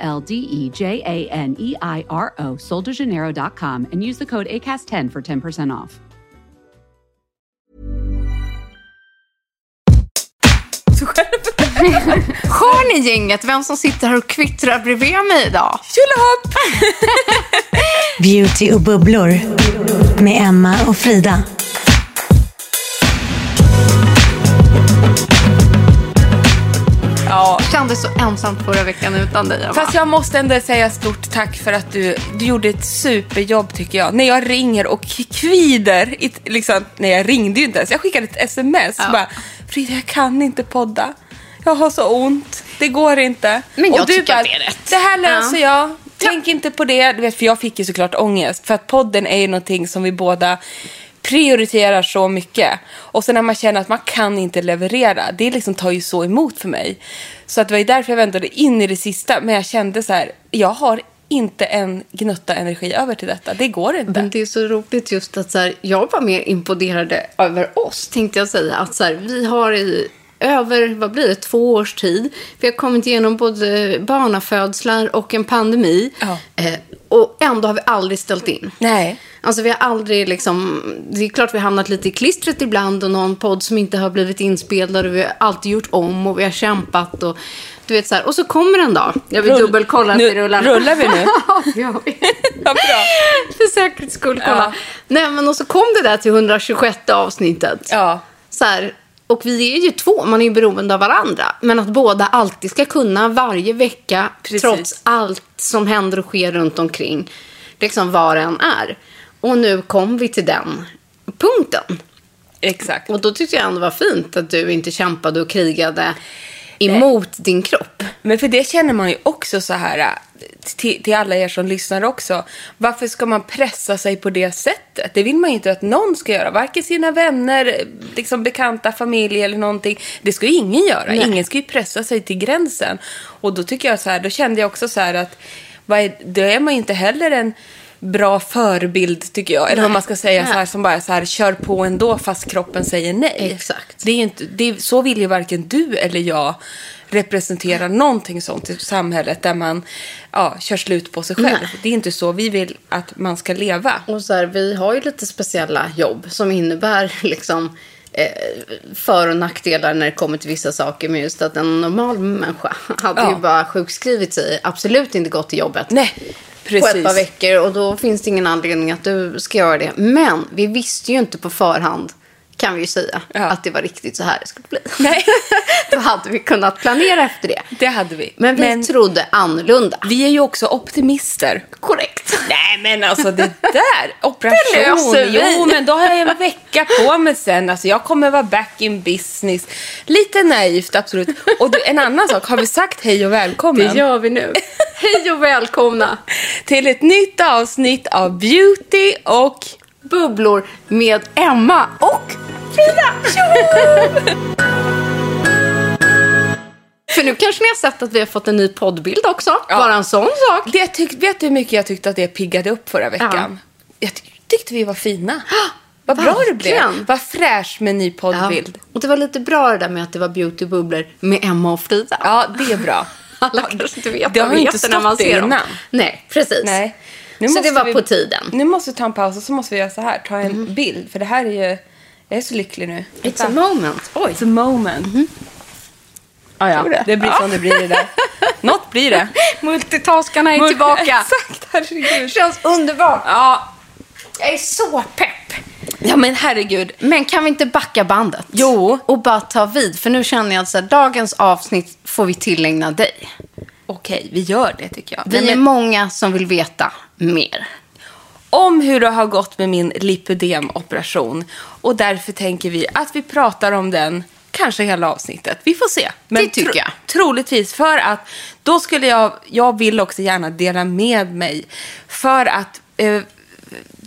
L D E J A N E I R O, soldejaneiro.com, and use the code ACAST10 for 10% off. Hör ni gänget vem som sitter här och kvittrar bredvid mig idag? Tjolahopp! Beauty och bubblor med Emma och Frida. Ja, Kändes så ensamt förra veckan utan dig. Emma. fast jag måste ändå säga stort tack för att du, du gjorde ett superjobb tycker jag. När jag ringer och kvider, liksom, nej jag ringde ju inte ens, jag skickade ett sms. Ja. Bara, Frida jag kan inte podda. Jag har så ont, det går inte. Men jag och du tycker bara, att det är rätt. Det här löser Ja. jag. Tänk inte på det. Du vet, för jag fick ju såklart ångest. För att podden är ju någonting som vi båda prioriterar så mycket. Och sen när man känner att man kan inte leverera, det liksom tar ju så emot för mig. Så att det var därför jag väntade in i det sista. Men jag kände så här, jag har inte en gnutta energi över till detta. Det går inte. Men det är så roligt just att så här, jag var mer imponerad över oss, tänkte jag säga. Att så här, vi har i över, vad blir det, två års tid. Vi har kommit igenom både barnafödslar och en pandemi. Ja. Eh, och ändå har vi aldrig ställt in. Nej. Alltså vi har aldrig liksom, det är klart vi har hamnat lite i klistret ibland och någon podd som inte har blivit inspelad och vi har alltid gjort om och vi har kämpat och du vet så här. Och så kommer en dag, jag vill Rull- dubbelkolla att Nu- det rullar. rullar vi nu? ja, vi. Vad bra. För säkerhets skull, kolla. Ja. Nej, men och så kom det där till 126 avsnittet. Ja. Så här, och vi är ju två, man är ju beroende av varandra. Men att båda alltid ska kunna varje vecka, Precis. trots allt som händer och sker runt omkring, liksom var en är. Och nu kom vi till den punkten. Exakt. Och då tyckte jag ändå var fint att du inte kämpade och krigade emot din kropp. Men för det känner man ju också så här, äh, till, till alla er som lyssnar också. Varför ska man pressa sig på det sättet? Det vill man ju inte att någon ska göra. Varken sina vänner, liksom bekanta, familj eller någonting. Det ska ju ingen göra. Nej. Ingen ska ju pressa sig till gränsen. Och då tycker jag så här, då kände jag också så här att är, då är man ju inte heller en bra förebild tycker jag. Eller vad man ska säga så här som bara så här kör på ändå fast kroppen säger nej. Exakt. Det är inte, det är, så vill ju varken du eller jag representera någonting sånt i samhället där man ja, kör slut på sig själv. Nej. Det är inte så vi vill att man ska leva. Och så här, vi har ju lite speciella jobb som innebär liksom eh, för och nackdelar när det kommer till vissa saker. Men just att en normal människa hade Ja. ju bara sjukskrivit sig, absolut inte gått till jobbet. Nej, På ett par precis. veckor och då finns det ingen anledning att du ska göra det. Men vi visste ju inte på förhand, kan vi ju säga, Ja. att det var riktigt så här det skulle bli. Nej. då hade vi kunnat planera efter det. Det hade vi. Men vi trodde annorlunda. vi är ju också optimister. Korrekt. Nej men alltså det där, operation. Det löser vi. Jo men då har jag en vecka på mig sen. Alltså jag kommer vara back in business. Lite naivt absolut. Och du, en annan sak, har vi sagt hej och välkommen? Det gör vi nu. Hej och välkomna. Till ett nytt avsnitt av Beauty och... Bubblor med Emma och Frida. För nu kanske ni har sett att vi har fått en ny poddbild också. Bara en sån sak. Det tyck, vet du hur mycket jag tyckte att det piggade upp förra veckan? Jag ty- tyckte vi var fina. Vad bra det blev. Vad fräsch med ny poddbild. Ja. Och det var lite bra det där med att det var beautybubblor med Emma och Frida. det är bra. Alla kanske inte vet Det har inte heter när man stått det ser dem. innan. Nej, precis. Nej. Nu Så det var vi- på tiden. Nu måste vi ta en paus och så måste vi göra så här. Ta en bild. För det här är ju... Jag är så lycklig nu. It's a moment. Oj. It's a moment. Ah, ja, det. det blir som det blir det där. Något blir det. Multitaskarna är tillbaka. Exakt, herregud. Känns underbart. Ja, Jag är så pepp. ja, men herregud. Men kan vi inte backa bandet? Jo. Och bara ta vid. För nu känner jag att så här, dagens avsnitt får vi tillägna dig. Okej, vi gör det tycker jag. Vi Nej, är men- många som vill veta mer. om hur det har gått med min lipodemoperation. Och därför tänker vi att vi pratar om den kanske hela avsnittet. Vi får se. Det tycker jag. Troligtvis, för att då skulle jag, jag vill också gärna dela med mig. För att eh,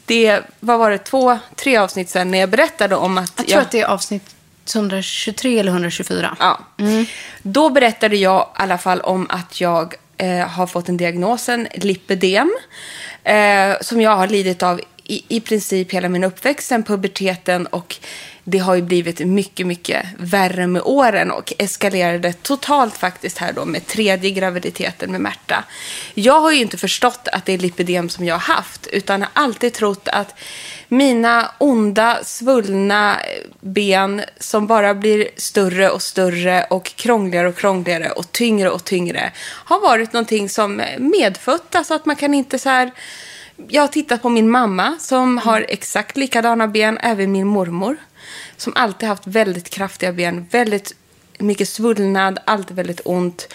det, vad var det, två, tre avsnitt sen när jag berättade om att Jag tror att det är avsnitt 123 eller 124. Ja. Då berättade jag i alla fall om att jag eh, har fått en diagnosen lipödem. Eh, som jag har lidit av i, i princip hela min uppväxt, sen puberteten och det har ju blivit mycket, mycket värre med åren och eskalerade totalt faktiskt här då med tredje graviditeten med Märta. Jag har ju inte förstått att det är lipödem som jag har haft utan har alltid trott att mina onda, svullna ben som bara blir större och större och krångligare och krångligare och tyngre och tyngre har varit någonting som medfött, alltså att man kan inte så här jag har tittat på min mamma som har exakt likadana ben, även min mormor. Som alltid haft väldigt kraftiga ben, väldigt mycket svullnad, alltid väldigt ont.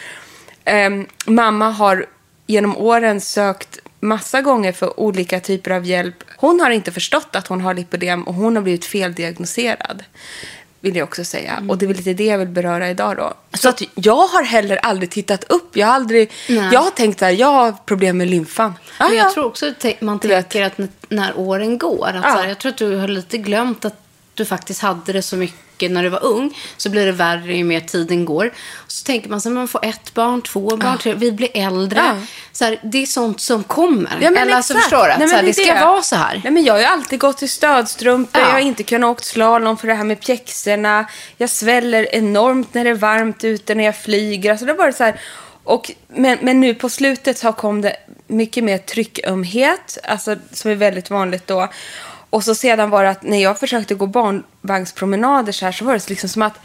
Um, mamma har genom åren sökt massa gånger för olika typer av hjälp. Hon har inte förstått att hon har lipödem och hon har blivit feldiagnoserad. Vill jag också säga. Och det är lite det jag vill beröra idag då. Så att jag har heller aldrig tittat upp. Jag har aldrig... Nej. Jag har tänkt att jag har problem med lymfan. Men Ah, jag ja. tror också att man tänker att när åren går, att Ja. här, jag tror att du har lite glömt att du faktiskt hade det så mycket när du var ung, så blir det värre ju mer tiden går. Så tänker man så här, man får ett barn, två barn, tre, vi blir äldre. Ja. Så här, det är sånt som kommer. Ja, men Eller alltså förstår du? Att Nej, så här, det är ska vara så här. Nej, men jag har ju alltid gått i stödstrumpor. Ja. Jag har inte kunnat åkt slalom för det här med pjäxorna. Jag sväller enormt när det är varmt ute när jag flyger. Alltså det varit så här. Och, men, men nu på slutet så kom det mycket mer tryckömhet, alltså, som är väldigt vanligt då. Och så sedan var det att när jag försökte gå barnvagnspromenader så här så var det liksom som att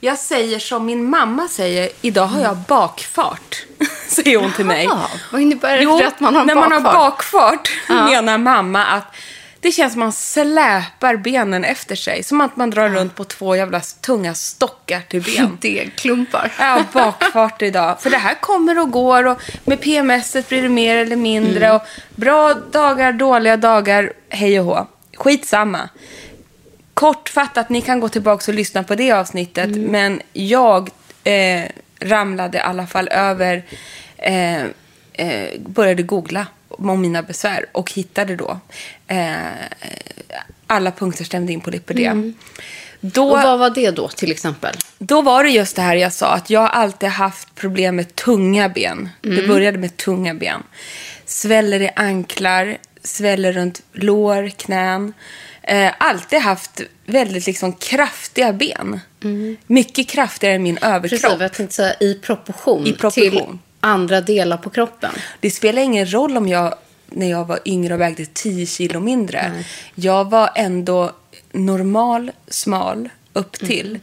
jag säger som min mamma säger, idag har jag bakfart. säger hon till mig. Ja, vad innebär det Jo, att man har när man har bakfart? bakfart menar mamma att det känns som man släpar benen efter sig. Som att man drar runt på två jävla tunga stockar till ben. Degklumpar. Har bakfart idag. För det här kommer och går och med PMS blir det mer eller mindre. Och bra dagar, dåliga dagar, hej och hå. Skitsamma. Kortfattat, ni kan gå tillbaka och lyssna på det avsnittet. Men jag eh, ramlade i alla fall över, eh, eh, började googla om mina besvär och hittade då eh, alla punkter stämde in på lipödem. Då, Och vad var det då till exempel? då var det just det här jag sa, att jag alltid haft problem med tunga ben. Det började med tunga ben. Sväller i anklar, sväller runt lår, knän. Eh, alltid haft väldigt liksom kraftiga ben. Mycket kraftigare än min överkropp. Precis, jag tänkte säga i proportion, I proportion. till andra delar på kroppen. Det spelar ingen roll om jag, när jag var yngre och vägde 10 kilo mindre. Jag var ändå normal, smal, upp till.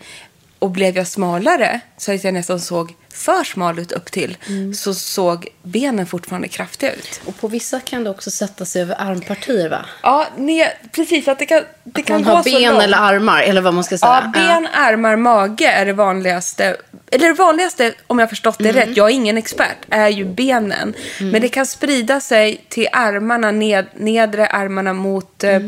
Och blev jag smalare, så att jag nästan såg för smal ut upp till, så såg benen fortfarande kraftiga ut. Och på vissa kan det också sätta sig över armpartier va? Ja, ne, precis. Att det kan, det Att kan man gå har så ben långt. eller armar, eller vad man ska säga. Ja, ben, armar, mage är det vanligaste. Eller det vanligaste, om jag har förstått det Mm. rätt, jag är ingen expert, är ju benen. Men det kan sprida sig till armarna, ned, nedre armarna mot eh,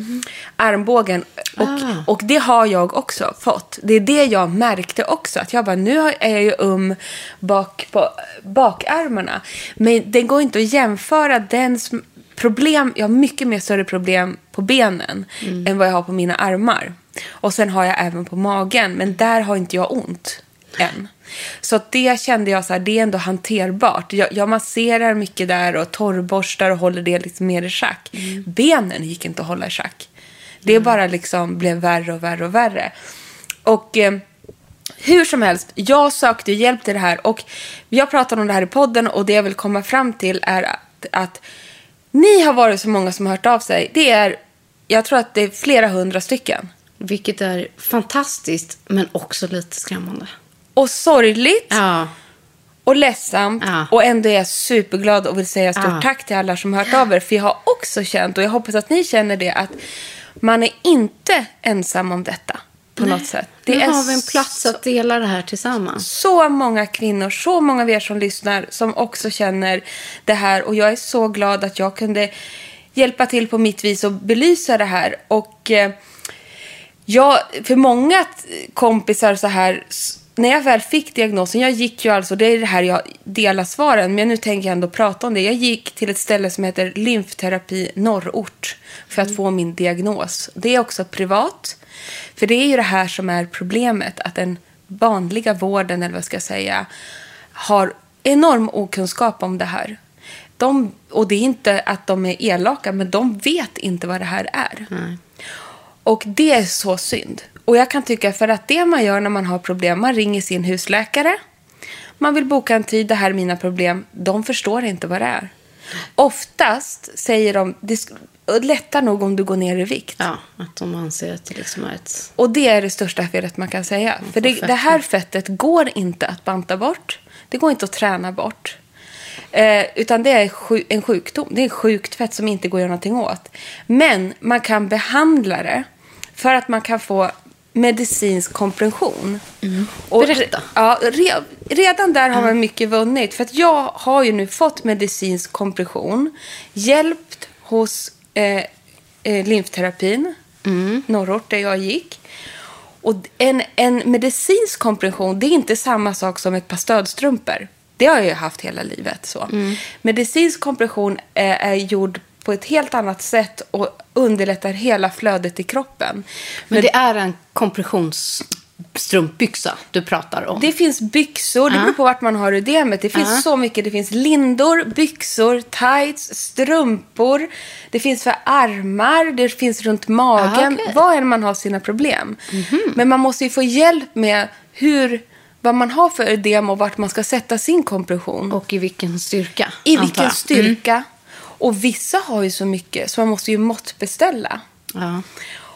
armbågen. Och, Mm. Ah. och det har jag också fått. Det är det jag märkte också. Att jag bara, nu är jag ju um bak på bakarmarna. Men det går inte att jämföra den problem, jag har mycket mer större problem på benen än vad jag har på mina armar. Och sen har jag även på magen, men där har inte jag ont än. Så det kände jag så här, det är ändå hanterbart. Jag, jag masserar mycket där och torrborstar och håller det liksom mer i schack. Benen gick inte att hålla i schack. Det bara liksom blev värre och värre och värre. Och eh, hur som helst, jag sökte hjälp till det här och jag pratade om det här i podden och det jag vill komma fram till är att, att ni har varit så många som har hört av sig. Det är, jag tror att det är flera hundra stycken. Vilket är fantastiskt, men också lite skrämmande. Och sorgligt Ja. och ledsamt Ja. och ändå är jag superglad och vill säga stort Ja. tack till alla som har hört av er. För jag har också känt, och jag hoppas att ni känner det, att man är inte ensam om detta på något sätt. Det nu är har vi en plats att dela det här tillsammans. så många kvinnor, så många av er som lyssnar som också känner det här. Och jag är så glad att jag kunde hjälpa till på mitt vis och belysa det här. Och eh, Ja, för många kompisar så här, när jag väl fick diagnosen, jag gick ju alltså, det är det här jag delar svaren, men nu tänker jag ändå prata om det. Jag gick till ett ställe som heter Lymfterapi Norrort för att få min diagnos. Det är också privat, för det är ju det här som är problemet, att den vanliga vården, eller vad ska jag säga, har enorm okunskap om det här. De, och det är inte att de är elaka, men de vet inte vad det här är. Och det är så synd. Och jag kan tycka för att det man gör när man har problem, man ringer sin husläkare, man vill boka en tid, det här är mina problem, de förstår inte vad det är. Oftast säger de, det lättar nog om du går ner i vikt. Ja, att de anser att det liksom är ett... Och det är det största felet man kan säga. För det, det här fettet går inte att banta bort. Det går inte att träna bort. Eh, utan det är en sjukdom. Det är sjukt fett som inte går att göra någonting åt. Men man kan behandla det för att man kan få medicinsk kompression. Och Mm. Berätta. re- Ja, re, redan där har man mycket vunnit. För att jag har ju nu fått medicinsk kompression. Hjälpt hos eh, eh, lymfterapin, norrort där jag gick. Och en, en medicinsk kompression, det är inte samma sak som ett par stödstrumpor. Det har jag ju haft hela livet. Så. Medicinsk kompression är, är gjord på ett helt annat sätt och underlättar hela flödet i kroppen. Men det är en kompressionsstrumpbyxa du pratar om. Det finns byxor, det beror på vart man har ödemet. Det finns Ja. så mycket. Det finns lindor, byxor, tights, strumpor. Det finns för armar, det finns runt magen. Ah, okej. Mhm. Vad än man har sina problem. Men man måste ju få hjälp med hur, vad man har för ödem och vart man ska sätta sin kompression. Och i vilken styrka, I vilken styrka. Och vissa har ju så mycket så man måste ju måttbeställa. Mm. Ja.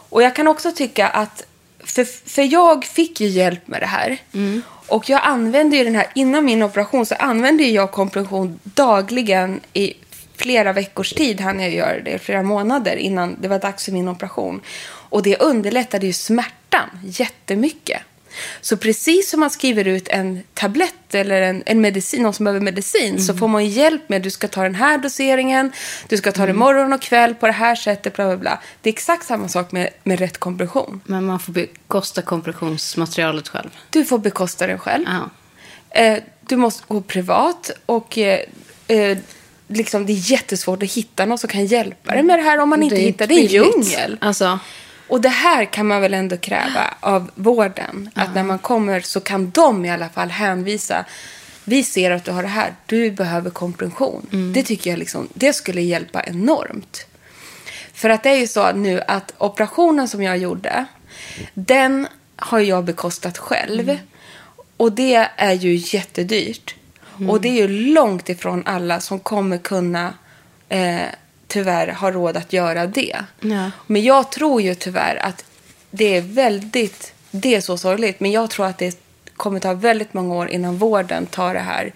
Och jag kan också tycka att, för, för jag fick ju hjälp med det här. Och jag använde ju den här, innan min operation så använde jag kompression dagligen i flera veckors tid. hann jag göra det, flera månader innan det var dags för min operation. Och det underlättade ju smärtan jättemycket. Så precis som man skriver ut en tablett eller en, en medicin, någon som behöver medicin, så får man hjälp med du ska ta den här doseringen, du ska ta det morgon och kväll på det här sättet, bla bla bla. Det är exakt samma sak med, med rätt kompression. Men man får bekosta kompressionsmaterialet själv. Du får bekosta den själv. Eh, du måste gå privat och eh, eh, liksom, det är jättesvårt att hitta någon som kan hjälpa dig med det här om man inte är hittar. Det är en djungel. Alltså, Och det här kan man väl ändå kräva av vården. Att när man kommer så kan de i alla fall hänvisa. Vi ser att du har det här. Du behöver kompression. Det tycker jag liksom, det skulle hjälpa enormt. För att det är ju så nu att operationen som jag gjorde, den har jag bekostat själv. Och det är ju jättedyrt. Och det är ju långt ifrån alla som kommer kunna eh, tyvärr ha råd att göra det. Ja. Men jag tror ju tyvärr att det är väldigt, det är så sorgligt, men jag tror att det kommer ta väldigt många år innan vården tar det här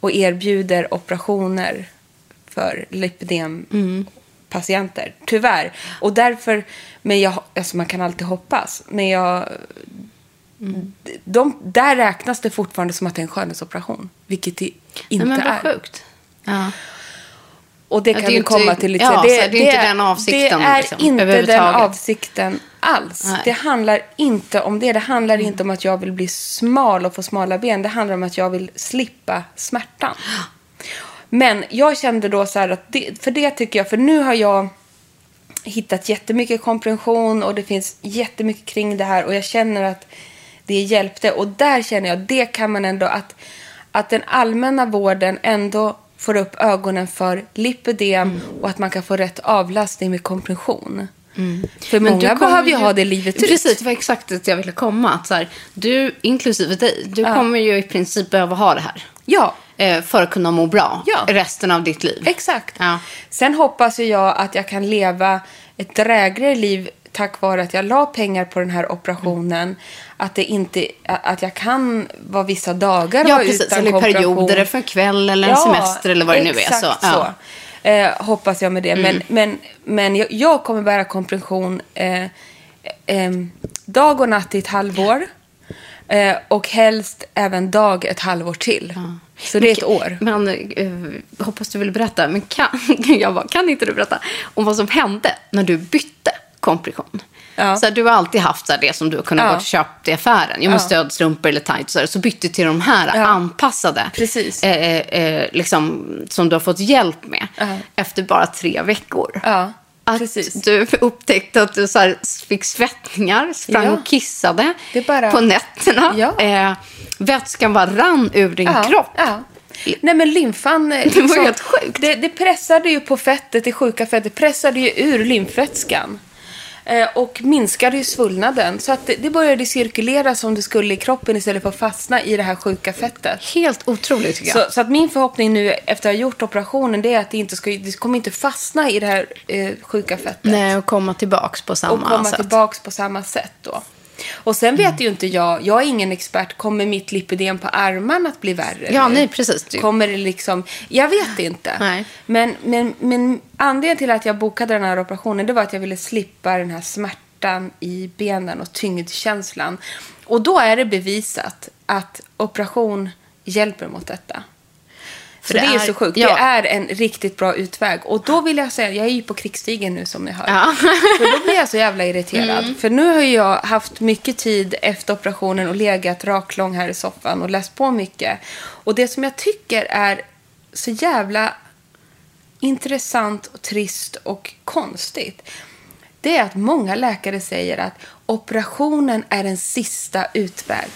och erbjuder operationer för lipödempatienter. Tyvärr. Och därför, men jag, alltså man kan alltid hoppas, men jag, de, där räknas det fortfarande som att det är en skönhetsoperation, vilket det inte nej, men vad är. sjukt. Ja. Och det Ja, kan det vi inte- komma till lite ja, senare. så det är inte den avsikten, Det är liksom, inte den avsikten alls. Nej. Det handlar inte om det. Det handlar inte om att jag vill bli smal och få smala ben. Det handlar om att jag vill slippa smärtan. Men jag kände då så här att, det, för det tycker jag, för nu har jag hittat jättemycket kompression och det finns jättemycket kring det här och jag känner att det hjälpte. Och där känner jag, det kan man ändå, att, att den allmänna vården ändå får upp ögonen för lipödem Mm. och att man kan få rätt avlastning med kompression. För Men du många behöver ju ha det livet ut. Precis, det var exakt det jag ville komma. Att så här, du, inklusive dig, du kommer ju i princip behöva ha det här. Ja, Eh, för att kunna må bra Ja. resten av ditt liv. exakt. Ja. Sen hoppas jag att jag kan leva ett drägligare liv tack vare att jag la pengar på den här operationen. Att, det inte, att jag kan vara vissa dagar Ja, vara precis. utan Eller perioder, för en kväll eller en semester eller vad det nu är. Så, så. ja. Mm. Eh, hoppas jag med det. Men, men, men jag, jag kommer bära kompression eh, eh, dag och natt i ett halvår. Eh, och helst även dag ett halvår till. Så det är ett år. Men eh, hoppas du vill berätta. Men kan, jag bara, kan inte du berätta om vad som hände när du bytte kompression? Ja. Så du har alltid haft så det som du har kunnat Ja. gå och köpt i affären. Men Ja. stödstrumpor eller tights. Så, så bytte till de här Ja. anpassade. Precis. Eh, eh, liksom, som du har fått hjälp med. Ja. Efter bara tre veckor. Att precis. du upptäckte att du så fick svettningar, sprang och kissade Det bara- på nätterna. Eh, vätskan bara rann ur din kropp. Nej men lymfan, eh, liksom, var helt sjukt. Det, det pressade ju på fettet, det sjuka fettet, pressade ju ur lymfvätskan. Eh, och minskade ju svullnaden. Så att det, det började cirkulera som det skulle i kroppen istället för att fastna i det här sjuka fettet. Helt otroligt tycker jag. Så, så att min förhoppning nu efter att ha gjort operationen det är att det inte ska, det kommer inte fastna i det här eh, sjuka fettet. Nej, och komma tillbaks på samma och komma sätt. tillbaks på samma sätt då. Och sen vet ju inte jag, jag är ingen expert, kommer mitt lipidem på armarna att bli värre? Ja, nej, precis. Du- Kommer det liksom, jag vet inte. Nej. Men, men, men anledningen till att jag bokade den här operationen det var att jag ville slippa den här smärtan i benen och tyngdkänslan. Och då är det bevisat att operation hjälper mot detta. Så För det, det är är- så sjukt. ja. Det är en riktigt bra utväg. Och då vill jag säga, jag är ju på krigsstigen nu som ni hör. Ja. För då blir jag så jävla irriterad. Mm. För nu har jag haft mycket tid efter operationen och legat raklång här i soffan och läst på mycket. Och det som jag tycker är så jävla intressant och trist och konstigt. Det är att många läkare säger att operationen är en sista utväg.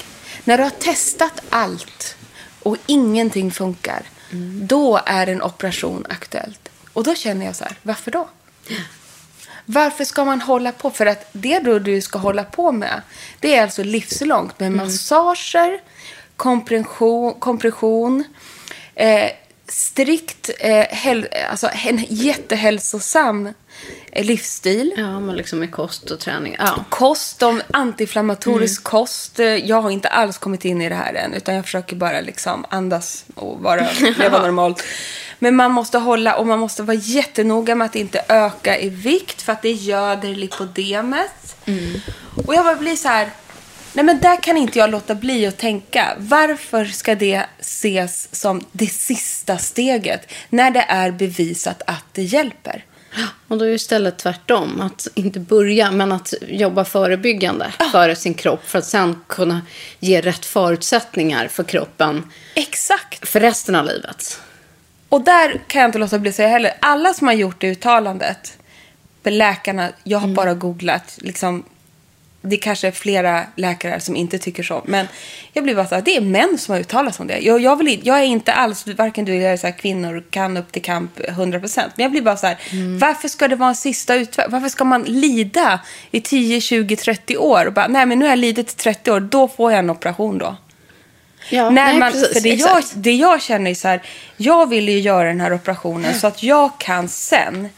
När du har testat allt och ingenting funkar, då är en operation aktuellt. Och då känner jag så här, varför då? Varför ska man hålla på? För att det då du ska hålla på med, det är alltså livslångt med massager, kompression, kompression eh, strikt, eh, alltså en jättehälsosam eh, livsstil. Ja, men liksom med kost och träning. Ja. Kost, om antiinflammatorisk kost. Eh, Jag har inte alls kommit in i det här än, utan jag försöker bara liksom andas och vara, leva normalt. Men man måste hålla och man måste vara jättenoga med att inte öka i vikt för att det göder lipodemet. Och jag bara blir så här, nej men där kan inte jag låta bli att tänka. Varför ska det ses som det sista steget när det är bevisat att det hjälper? Och då är det istället tvärtom. Att inte börja, men att jobba förebyggande för sin kropp. För att sen kunna ge rätt förutsättningar för kroppen Exakt. för resten av livet. Och där kan jag inte låta bli att säga heller. Alla som har gjort det uttalandet, läkarna, jag har bara googlat, liksom, det kanske är flera läkare som inte tycker så, men jag blir bara så här, det är män som har uttalat sig om det. Jag, jag, vill, jag är inte alls, varken du eller jag så här, kvinnor kan upp till kamp 100%, men jag blir bara så här, varför ska det vara en sista utväg? Varför ska man lida i 10, 20, 30 år? Och bara, nej men nu har jag lidit i 30 år, då får jag en operation då. Ja, nej, man, precis, för det jag, det jag känner är så här, jag vill ju göra den här operationen så att jag kan sen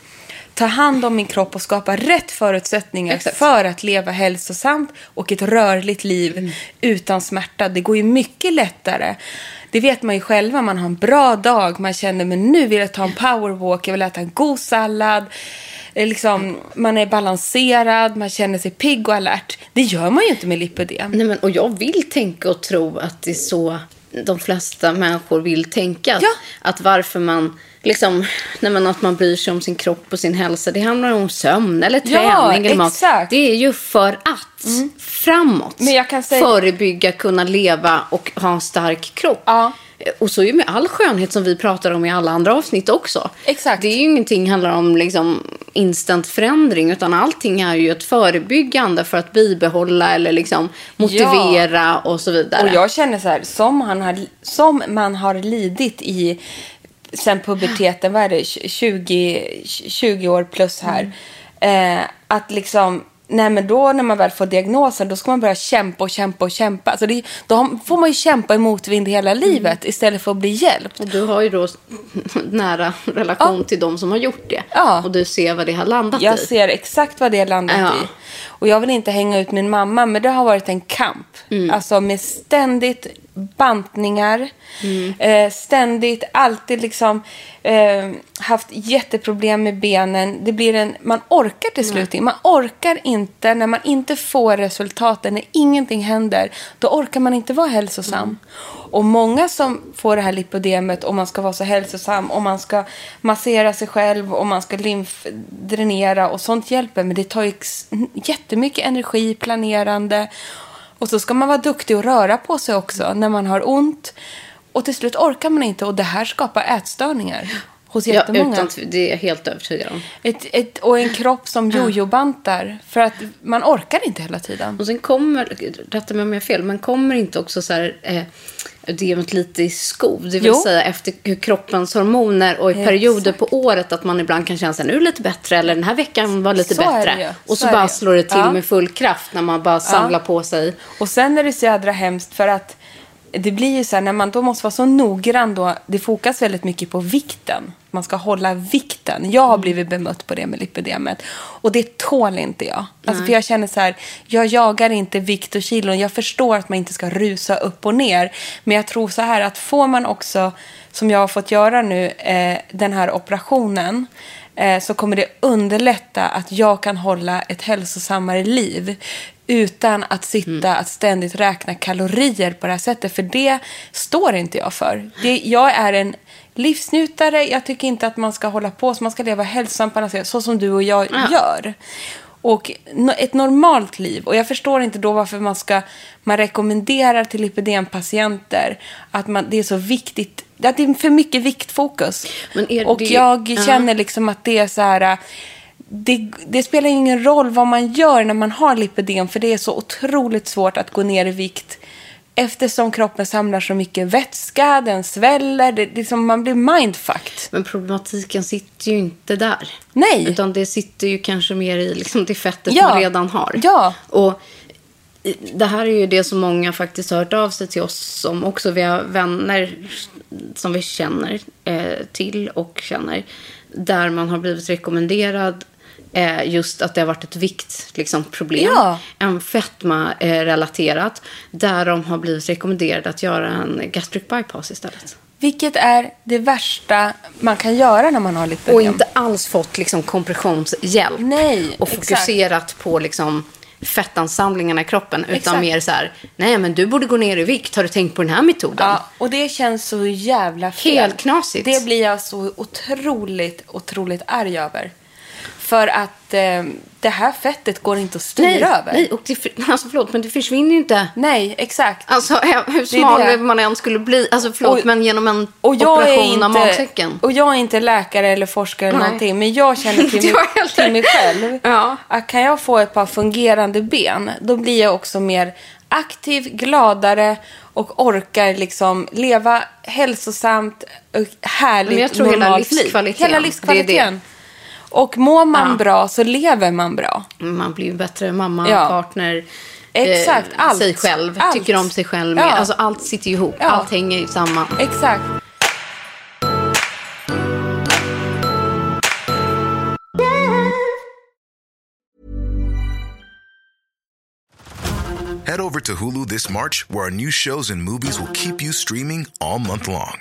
ta hand om min kropp och skapa rätt förutsättningar Exakt. för att leva hälsosamt och ett rörligt liv Mm. utan smärta. Det går ju mycket lättare. Det vet man ju själva, man har en bra dag, man känner men nu vill jag ta en powerwalk, jag vill äta en god sallad. Eh, Liksom, man är balanserad, man känner sig pigg och alert. Det gör man ju inte med lipödem. Nej, men, och jag vill tänka och tro att det är så de flesta människor vill tänka. Att, Ja. att varför man... Liksom, nej, men att man bryr sig om sin kropp och sin hälsa. Det handlar om sömn eller Ja, träning. eller mat. Det är ju för att framåt jag kan säga- förebygga, kunna leva och ha en stark kropp. Ja. Och så är det med all skönhet som vi pratar om i alla andra avsnitt också. Exakt. Det är ju ingenting handlar om liksom instant förändring utan allting är ju ett förebyggande för att bibehålla eller liksom motivera och så vidare. Och jag känner så här, som man har, som man har lidit i sen puberteten, vad är det, 20, 20 år plus här. Eh, att liksom, nej men då när man väl får diagnosen, då ska man börja kämpa och kämpa och kämpa. Alltså det, då får man ju kämpa i motvind hela livet istället för att bli hjälpt. Och du har ju då nära relation till de som har gjort det. Ja. Och du ser vad det har landat Jag i. ser exakt vad det har landat Ja. i. Och jag vill inte hänga ut min mamma, men det har varit en kamp. Mm. Alltså med ständigt bantningar. Mm. Eh, ständigt, alltid liksom eh, haft jätteproblem med benen. Det blir en, man orkar till slut inte. Man orkar inte, när man inte får resultaten, när ingenting händer, då orkar man inte vara hälsosam. Och många som får det här lipodemet och man ska vara så hälsosam och man ska massera sig själv och man ska lymfdränera och sånt hjälper. Men det tar ju jättemycket energi, planerande. Och så ska man vara duktig och röra på sig också när man har ont. Och till slut orkar man inte och det här skapar ätstörningar hos Ja, jättemånga. utan, det är jag helt övertygad om. Ett, ett, och en kropp som jojo-bantar. För att man orkar inte hela tiden. Och sen kommer, rätta mig om jag har fel, men kommer inte också så här, eh, ödemet lite i skov? Det vill Jo. säga efter kroppens hormoner och i perioder på året att man ibland kan känna sig nu är det lite bättre eller den här veckan var lite Så bättre. Och så, bara slår det till Ja. med full kraft när man bara samlar på sig. Och sen är det så jädra hemskt för att det blir ju så här när man då måste vara så noggrann då. Det fokas väldigt mycket på vikten. Man ska hålla vikten. Jag har blivit bemött på det med lipidemet. Och det tål inte jag. Alltså för jag känner så här, jag jagar inte vikt och kilon. Jag förstår att man inte ska rusa upp och ner. Men jag tror så här att får man också, som jag har fått göra nu, eh, den här operationen eh, så kommer det underlätta att jag kan hålla ett hälsosammare liv utan att sitta att ständigt räkna kalorier på det här sättet. För det står inte jag för. Det, jag är en livsnjutare. Jag tycker inte att man ska hålla på så. Man ska leva hälsosamt på sätt, så som du och jag gör. Och ett normalt liv. Och jag förstår inte då varför man ska... Man rekommenderar till lipidempatienter att man, det är så viktigt. Att det är för mycket viktfokus. Är och det- jag Ja. känner liksom att det är så här... Det, det spelar ingen roll vad man gör när man har lipidem. För det är så otroligt svårt att gå ner i vikt. Eftersom kroppen samlar så mycket vätska, den sväller. Det, det är som man blir mindfucked. Men problematiken sitter ju inte där. Nej. Utan det sitter ju kanske mer i liksom det fettet Ja. man redan har. Ja. Och det här är ju det som många faktiskt har hört av sig till oss som också vi har vänner som vi känner eh, till och känner. Där man har blivit rekommenderad eh, just att det har varit ett viktproblem. Liksom, problem. Ja. En fetma eh, relaterat. Där de har blivit rekommenderade att göra en gastric bypass istället. Vilket är det värsta man kan göra när man har lipödem. Och inte alls fått liksom kompressionshjälp. Nej, Och exakt. fokuserat på liksom fettansamlingarna i kroppen. Utan Exakt. mer så här, nej men du borde gå ner i vikt. Har du tänkt på den här metoden? Ja, och det känns så jävla fel. Helt knasigt. Det blir jag så otroligt, otroligt arg över. För att eh, det här fettet går inte att styra nej, över. nej, och det, alltså förlåt, men det försvinner ju inte. Nej, exakt. Alltså ä- hur smal det. man än skulle bli. Alltså förlåt, Och- men genom en Och jag, är operation av inte, magsäcken. och jag är inte läkare eller forskare eller Nej. någonting. Men jag känner till, mig, till mig själv. Ja. Att kan jag få ett par fungerande ben. Då blir jag också mer aktiv, gladare. Och orkar liksom leva hälsosamt och härligt Men jag tror hela normalt livskvaliteten, Hela det är det. livskvaliteten. Och mår man Ja. bra så lever man bra. Man blir bättre mamma, Ja. partner. Exakt, eh, allt. Sig själv, Allt. tycker om sig själv. Ja. Alltså allt sitter ihop. Ja. Allt hänger samman. Exakt. Head over to Hulu this March, where our new shows and movies will keep you streaming all month long.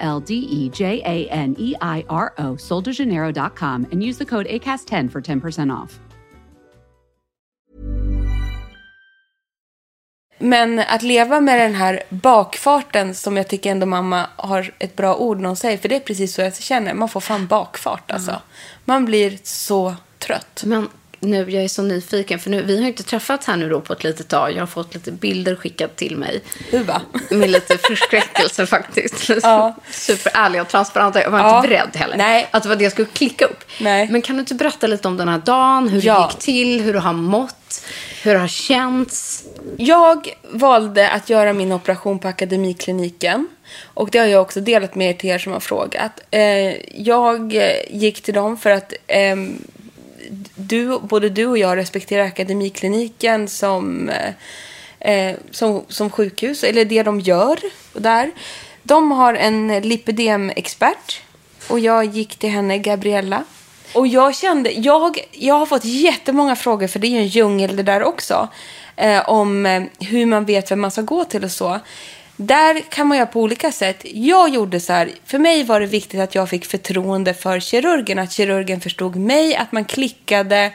L D E J A N E I R O, soldejaneiro.com, and use the code ACAST10 for 10% off. Men att leva med den här bakfarten som jag tycker ändå mamma har ett bra ord när hon säger. För det är precis så jag känner. Man får fan bakfart alltså. Man blir så trött. Men nu, jag är så nyfiken, för nu, vi har inte träffats här nu då på ett litet tag. Jag har fått lite bilder skickat till mig. Du va? Med lite förskräckelse faktiskt. Ja. Superärliga och transparenta. Jag var Ja. inte beredd heller. Nej. Att det var det jag skulle klicka upp. Nej. Men kan du inte berätta lite om den här dagen? Hur Ja. det gick till? Hur du har mått? Hur det har känts? Jag valde att göra min operation på Akademikliniken. Och det har jag också delat med er till er som har frågat. Eh, jag gick till dem för att ehm, du, både du och jag respekterar Akademikliniken som, eh, eh, som, som sjukhus, eller det de gör där. De har en lipidemexpert och jag gick till henne, Gabriella. Och jag kände, jag, jag har fått jättemånga frågor, för det är ju en djungel det där också, eh, om eh, hur man vet vem man ska gå till och så. Där kan man göra på olika sätt. Jag gjorde så här, för mig var det viktigt att jag fick förtroende för kirurgen, att kirurgen förstod mig, att man klickade,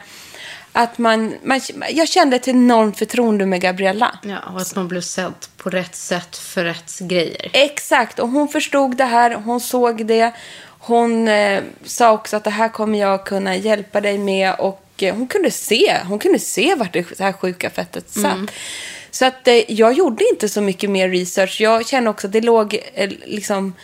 att man, man jag kände ett enormt förtroende med Gabriella. Ja, och att man blev sedd på rätt sätt för rätt grejer. Exakt, och hon förstod det här, hon såg det. Hon eh, sa också att det här kommer jag kunna hjälpa dig med och eh, hon kunde se, hon kunde se vart det här sjuka fettet satt. Så att eh, jag gjorde inte så mycket mer research. Jag känner också att det låg eh, liksom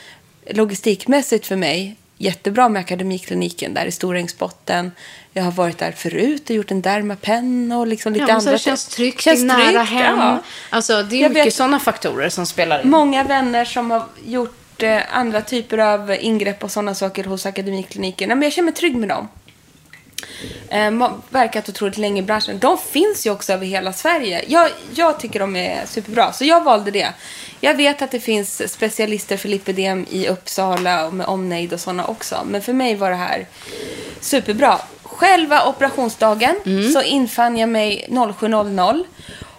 logistikmässigt för mig jättebra med Akademikliniken där i Storängsbotten. Jag har varit där förut och gjort en Dermapen och liksom lite Ja, andra. det känns tryggt, Känns nära tryggt, hem. ja. Alltså, det är Jag mycket vet- sådana faktorer som spelar in. Många vänner som har gjort eh, andra typer av ingrepp och sådana saker hos Akademikliniken. Men jag känner mig trygg med dem. Eh, verkat otroligt länge i branschen. De finns ju också över hela Sverige. Jag, jag tycker de är superbra, så jag valde det. Jag vet att det finns specialister för lipidem i Uppsala och med omnejd och sådana också. Men för mig var det här superbra. Själva operationsdagen Mm. så infann jag mig 07.00.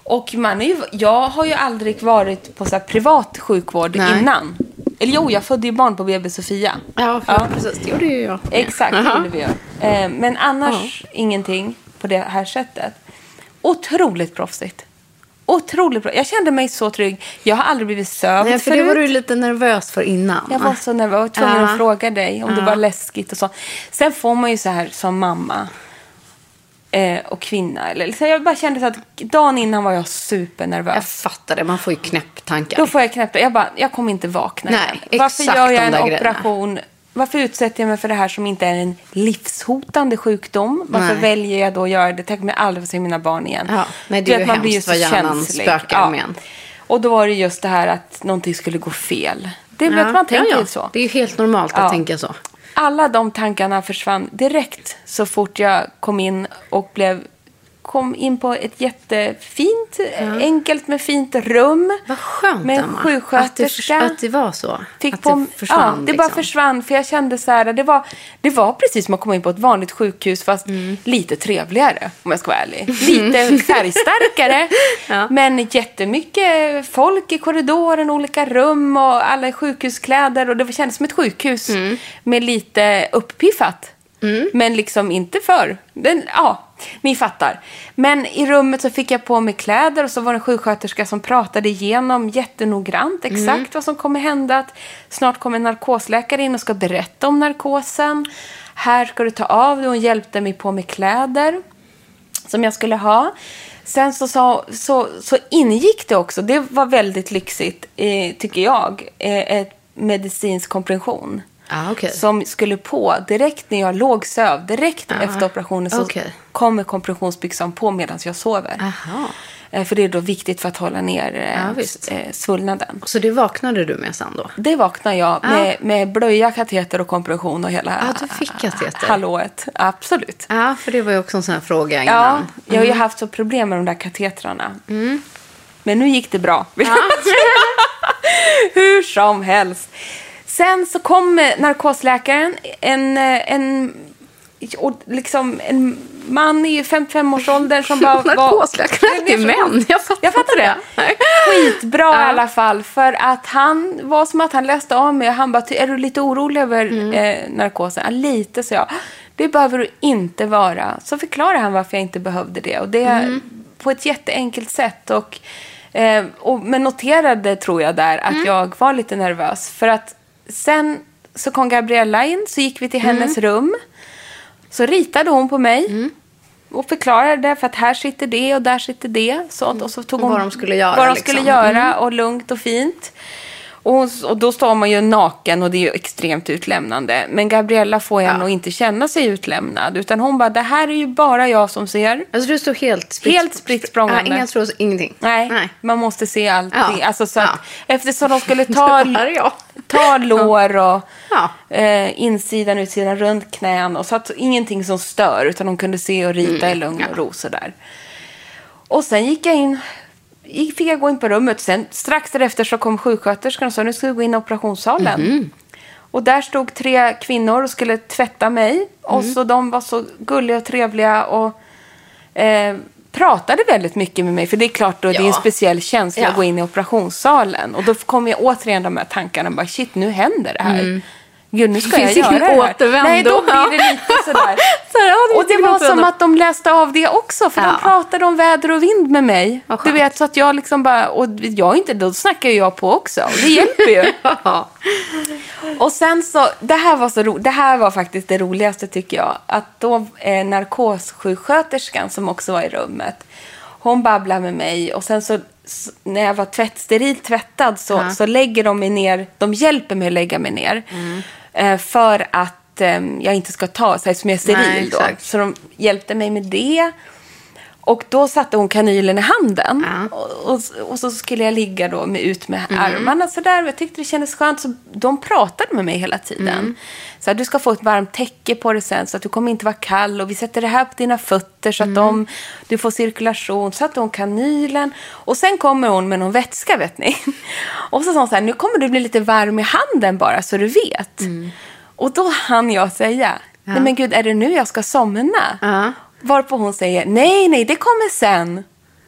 Och man är ju, jag har ju aldrig varit på så här privat sjukvård Nej. innan. Eller jo, jag födde ju barn på BB Sofia. Ja, för, precis. Det gjorde ju jag. Exakt, det gjorde vi ju. Eh, men annars ingenting på det här sättet. Otroligt proffsigt. Otroligt bra. Jag kände mig så trygg. Jag har aldrig blivit sövd Nej, för det förut. var du lite nervös för innan. Jag var så nervös. Jag var tvungen Ja. att fråga dig om det Ja. var läskigt och så. Sen får man ju så här som mamma eh, och kvinna. Eller, så jag bara kände så att dagen innan var jag supernervös. Jag fattar det. Man får ju knäpptankar. Då får jag knäppa. Jag bara, jag kommer inte vakna Nej, igen. Varför gör jag en där grejerna. operation? Varför utsätter jag mig för det här som inte är en livshotande sjukdom? Varför Nej. väljer jag då att göra det? Tänk om jag aldrig får se mina barn igen. Ja, nej, det är ju man blir hemskt så känslig. spökar med. Och då var det just det här att någonting skulle gå fel. Det vet man tänker ja, ju ja. så. Det är ju helt normalt att Ja. tänka så. Alla de tankarna försvann direkt så fort jag kom in och blev kom in på ett jättefint, enkelt med fint rum. Vad skönt, Med en Emma. sjuksköterska. Att det, att det var så. Fick att på, det försvann. ja, det bara liksom. försvann. För jag kände så här, det var, det var precis som att komma in på ett vanligt sjukhus fast Mm. lite trevligare om jag ska vara ärlig. Lite färgstarkare. Ja. Men jättemycket folk i korridoren, olika rum och alla i sjukhuskläder. Och det kändes som ett sjukhus Mm. med lite upppiffat. Men liksom inte för. Den, ja, ni fattar. Men i rummet så fick jag på mig kläder och så var det en sjuksköterska som pratade igenom jättenoggrant exakt Mm. vad som kommer hända. Att snart kommer en narkosläkare in och ska berätta om narkosen. Här ska du ta av dig. Hon hjälpte mig på med kläder som jag skulle ha. Sen så, så, så, så ingick det också, det var väldigt lyxigt eh, tycker jag, eh, ett medicinsk kompression. Ah, okej. Som skulle på direkt när jag låg söv, direkt efter operationen så okej. kommer kompressionsbyxan på medan jag sover. Aha. Eh, För det är då viktigt för att hålla ner eh, Ja, eh, svullnaden. Så det vaknade du med sen då? Det vaknade jag med, med blöja, kateter och kompression och hela Ja, du fick kateter. hallået. Absolut. Ja, för det var ju också en sån här fråga Ja, innan. jag har ju haft så problem med de där katetrarna. Men nu gick det bra. Hur som helst. Sen så kom narkosläkaren, en, eh, en, och liksom en man i 55-årsåldern som bara var... Narkosläkare är alltid män. Jag fattar Jag fattar det. Nej. Skitbra i alla fall. För att han var som att han läste av mig. Han bara, "Ty- är du lite orolig över Mm. eh, narkosen? Ja, lite, så jag. Det behöver du inte vara. Så förklarade han varför jag inte behövde det. Och det Mm. på ett jätteenkelt sätt. Och, eh, och, men noterade, tror jag, där att Mm. jag var lite nervös. För att sen så kom Gabriella in, så gick vi till Mm. hennes rum. Så ritade hon på mig. och förklarade för att här sitter det och där sitter det. Så, och så tog hon Vad de skulle göra, Vad de liksom. skulle göra och lugnt och fint. Och, och då står man ju naken och det är ju extremt utlämnande. Men Gabriella får jag nog inte känna sig utlämnad. Utan hon bara, det här är ju bara jag som ser. Alltså du står helt Helt spritt språngande. Ja, inga trås, ingenting. Nej, man måste se allting. Ja. Alltså, så att, Ja. Eftersom de skulle ta, ta lår och Ja. eh, insidan, utsidan, runt knän. Och så att ingenting som stör, utan de kunde se och rita i lugn och ro. Sådär. Och sen gick jag in, fick jag gå in på rummet. Sen strax därefter så kom sjuksköterskan och sa nu ska du gå in i operationssalen. Och där stod tre kvinnor och skulle tvätta mig. Och så de var så gulliga och trevliga och eh, pratade väldigt mycket med mig. För det är klart, då, det är en Ja. speciell känsla Ja. att gå in i operationssalen. Och då kom jag återigen de här tankarna. Bara, Shit, nu händer det här. Gud, nu ska Mm. Finns jag göra det här. återvändo. Nej, då Ja. blir det lite sådär. Så här, ja, det och det var som att de läste av det också. För Ja. de pratade om väder och vind med mig. Du vet, så att jag liksom bara... Och jag inte, då snackar jag på också. Och det hjälper ju. Ja. Och sen så, det här var så ro, det här var faktiskt det roligaste tycker jag. Att då eh, narkossjuksköterskan som också var i rummet, hon babblade med mig och sen så när jag var tvätt, sterilt tvättad så, så lägger de mig ner, de hjälper mig att lägga mig ner. Mm. Eh, för att eh, jag inte ska ta, så här, som jag är steril Nej, då. Så de hjälpte mig med det. Och då satte hon kanylen i handen. Ja. Och, och, och så skulle jag ligga då med, ut med Mm. armarna sådär. Och jag tyckte det kändes skönt. Så de pratade med mig hela tiden. Mm. Så här, du ska få ett varmt täcke på dig sen så att du kommer inte vara kall. Och vi sätter det här på dina fötter så att Mm. de, du får cirkulation. Så satte hon kanylen. Och sen kommer hon med någon vätska vet ni. Och så sa hon så här, nu kommer du bli lite varm i handen bara så du vet. Mm. Och då hann jag säga, nej men gud är det nu jag ska somna? Ja. Varpå hon säger, nej, nej, det kommer sen.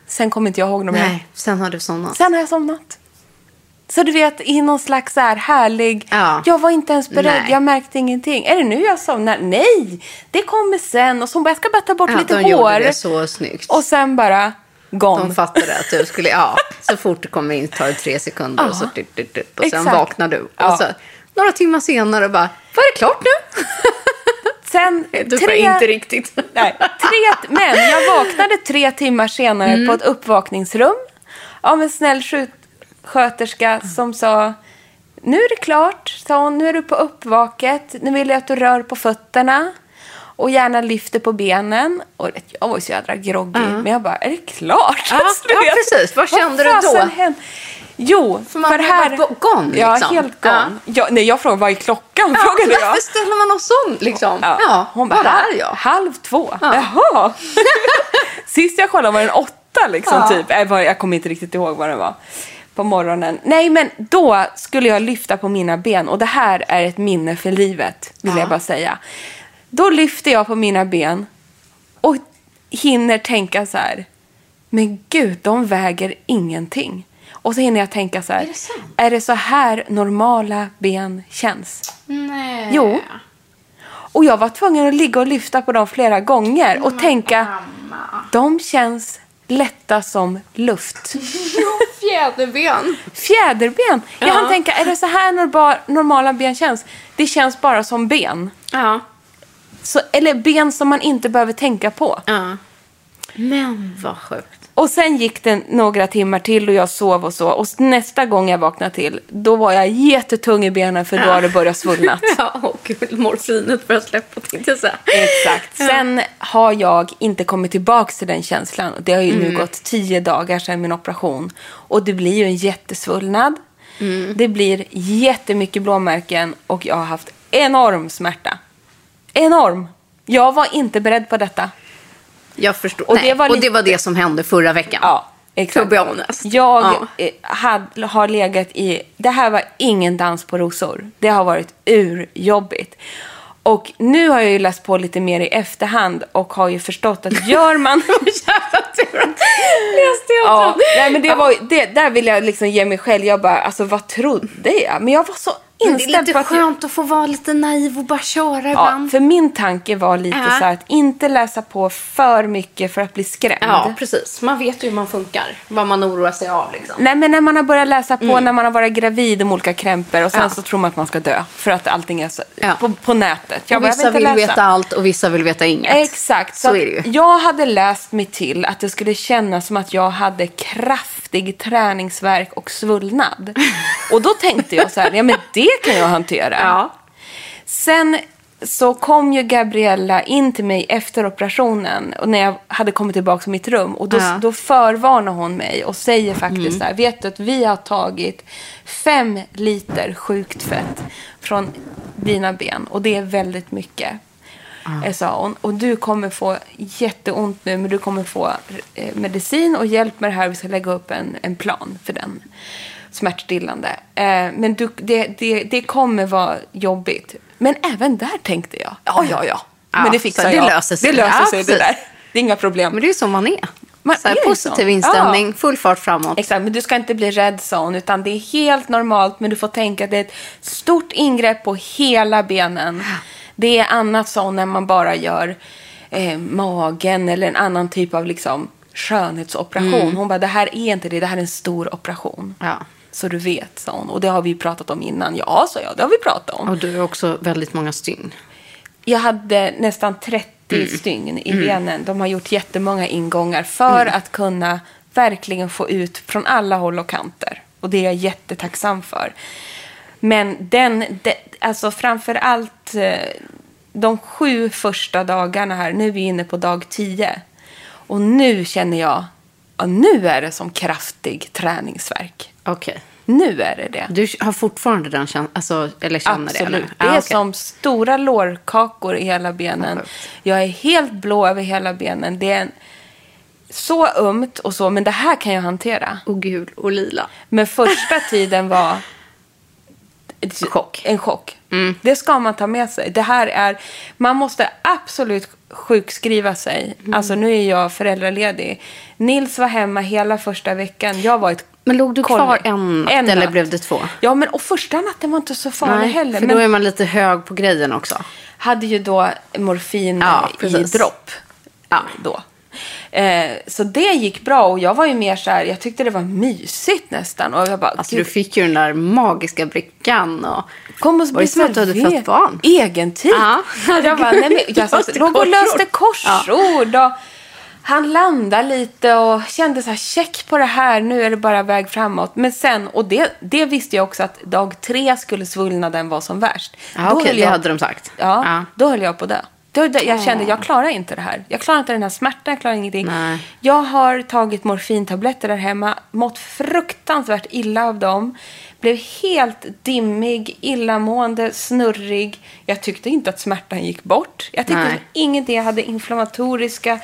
Sen kommer inte jag ihåg något mer. Nej, sen har du somnat. Sen har jag somnat. Så du vet, i någon slags så här härlig... Ja. Jag var inte ens beredd, Nej. jag märkte ingenting. Är det nu jag somnar? Nej, det kommer sen. Och så hon bara, jag ska bara ta bort Ja, lite de hår. gjorde det så snyggt. Och sen bara, gone. De fattade att du skulle, ja, så fort du kommer in tar det tre sekunder och så och sen Exakt. vaknar du. Ja. Och så, några timmar senare bara, var det klart nu? Sen Du får inte riktigt. Nej, tre, men jag vaknade tre timmar senare Mm. på ett uppvakningsrum av en snäll sjuksköterska som sa Nu är det klart, sa hon. Nu är du på uppvaket. Nu vill jag att du rör på fötterna. Och gärna lyfter på benen. Och jag var så jädra groggy. Men jag bara, är det klart? Ja, du ja, vet. precis. Vad kände du fasen då? hände? Jo, för, man har här... varit gone, Ja, liksom. helt gone. Ja. nej, jag frågade, vad är klockan? frågade jag. Varför ställer man oss om liksom? Ja, Ja, hon bara, var "Ha- är jag? halv två. Jaha. Sist jag kollade var den åtta liksom Ja. typ. Jag, jag kommer inte riktigt ihåg vad det var. På morgonen. Nej men då skulle jag lyfta på mina ben och det här är ett minne för livet. Vill Ja. jag bara säga. Då lyfter jag på mina ben och hinner tänka så här. Men gud, de väger ingenting. Och så hinner jag tänka så här. Är det sant? är det så här normala ben känns? Nej. Jo. Och jag var tvungen att ligga och lyfta på dem flera gånger och tänka, de känns lätta som luft. Fjäderben. Fjäderben. Jag Ja. hann tänka, är det så här normala ben känns? Det känns bara som ben. Ja. Så, eller ben som man inte behöver tänka på. ja. Men vad sjukt. Och sen gick det några timmar till och jag sov och så. Och nästa gång jag vaknade till, då var jag jättetung i benen för då har det börjat svullnat. Ja, och morfinet börjar släppa tänkte jag säga. Exakt. Sen har jag inte kommit tillbaka till den känslan. Det har ju Mm. nu gått tio dagar sedan min operation. Och det blir ju en jättesvullnad. Mm. Det blir jättemycket blåmärken och jag har haft enorm smärta. Enorm. Jag var inte beredd på detta. Jag förstår. Och Nej, det var och lite- det var det som hände förra veckan. Ja, exakt. Jag Ja. eh, had, har legat i... Det här var ingen dans på rosor. Det har varit urjobbigt. Och nu har jag ju läst på lite mer i efterhand och har ju förstått att gör man... Läste jag ja, nej, men det var, det, där vill jag liksom ge mig själv. Jag bara, alltså vad trodde jag? Men jag var så det är inställd lite att... skönt att få vara lite naiv och bara köra Ja, ibland. för min tanke var lite Ja. så här att inte läsa på för mycket för att bli skrämd. Ja, precis. Man vet ju hur man funkar. Vad man oroar sig av liksom. Nej, men när man har börjat läsa på när man har varit gravid om olika krämpor och sen Ja. så tror man att man ska dö för att allting är så, Ja. på, på nätet. Jag Och bara, vissa vill läsa. veta allt och vissa vill veta inget. Exakt. Så, Så är det ju. Jag hade läst mig till att det skulle kännas som att jag hade kraftig träningsverk och svullnad. och då tänkte jag så här, ja men det kan jag hantera. Ja. Sen så kom ju Gabriella in till mig efter operationen och när jag hade kommit tillbaka till mitt rum. Och då, Ja. då förvarnar hon mig och säger faktiskt så här, vet du att vi har tagit fem liter sjukt fett från dina ben och det är väldigt mycket. Eh, Sa hon. Och du kommer få jätteont nu men du kommer få eh, medicin och hjälp med det här. Vi ska lägga upp en, en plan för den smärtstillande. Eh, men du, det, det, det kommer vara jobbigt. Men även där tänkte jag, ja, ja, ja. Ja, men det fixar så det jag. löser sig. Det löser Ja, sig det precis. där. Det är inga problem. Men det är ju så man är. Man så här, positiv så. inställning, full fart framåt. Exakt, men du ska inte bli rädd sa hon, utan det är helt normalt. Men du får tänka att det är ett stort ingrepp på hela benen. Det är annat hon när man bara gör eh, magen eller en annan typ av liksom, skönhetsoperation. Hon bara, det här är inte det, det här är en stor operation. Ja. Så du vet, sa hon. Och det har vi pratat om innan. Ja, sa jag, det har vi pratat om. Och du har också väldigt många stygn. Jag hade nästan 30 Mm. stygn i benen. De har gjort jättemånga ingångar för Mm. att kunna verkligen få ut från alla håll och kanter. Och det är jag jättetacksam för. Men den, de, alltså framför allt eh, de sju första dagarna här, nu är vi inne på dag tio. Och nu känner jag, ja, nu är det som kraftig träningsverk. Okej. Nu är det det. Du har fortfarande den känslan, alltså, eller känner det? Absolut. Eller? Det är okej. som stora lårkakor i hela benen. Jag är helt blå över hela benen. Det är en, så ömt och så, men det här kan jag hantera. Och gul och lila. Men första tiden var Chock. en chock. Det ska man ta med sig. Det här är, man måste absolut sjukskriva sig. Alltså nu är jag föräldraledig. Nils var hemma hela första veckan. Jag var ett Men låg du koll- kvar en natt eller natt. blev det två? Ja, men och första natten var inte så farlig heller. för men då är man lite hög på grejen också. hade ju då morfin Ja, i dropp. Ja. Då. Eh, så det gick bra och jag var ju mer så här, jag tyckte det var mysigt nästan. Och jag bara, Alltså "Gud, du fick ju den där magiska brickan och... Kom och Var det som att du hade fött barn? Egen tid. Ja. Jag bara, nej men jag satt, låg och löste korsord. Och han landade lite och kände så här, check på det här, nu är det bara väg framåt. Men sen, och det, det visste jag också att dag tre skulle svullnaden vara som värst. Ja, okej, höll det jag- hade de sagt. Ja, Ja. då höll jag på det. Då, jag kände, jag klarar inte det här. Jag klarar inte den här smärtan, jag klarar ingenting. Nej. Jag har tagit morfintabletter där hemma, mått fruktansvärt illa av dem. Blev helt dimmig, illamående, snurrig. Jag tyckte inte att smärtan gick bort. Jag tyckte Nej. ingenting. Jag hade inflammatoriska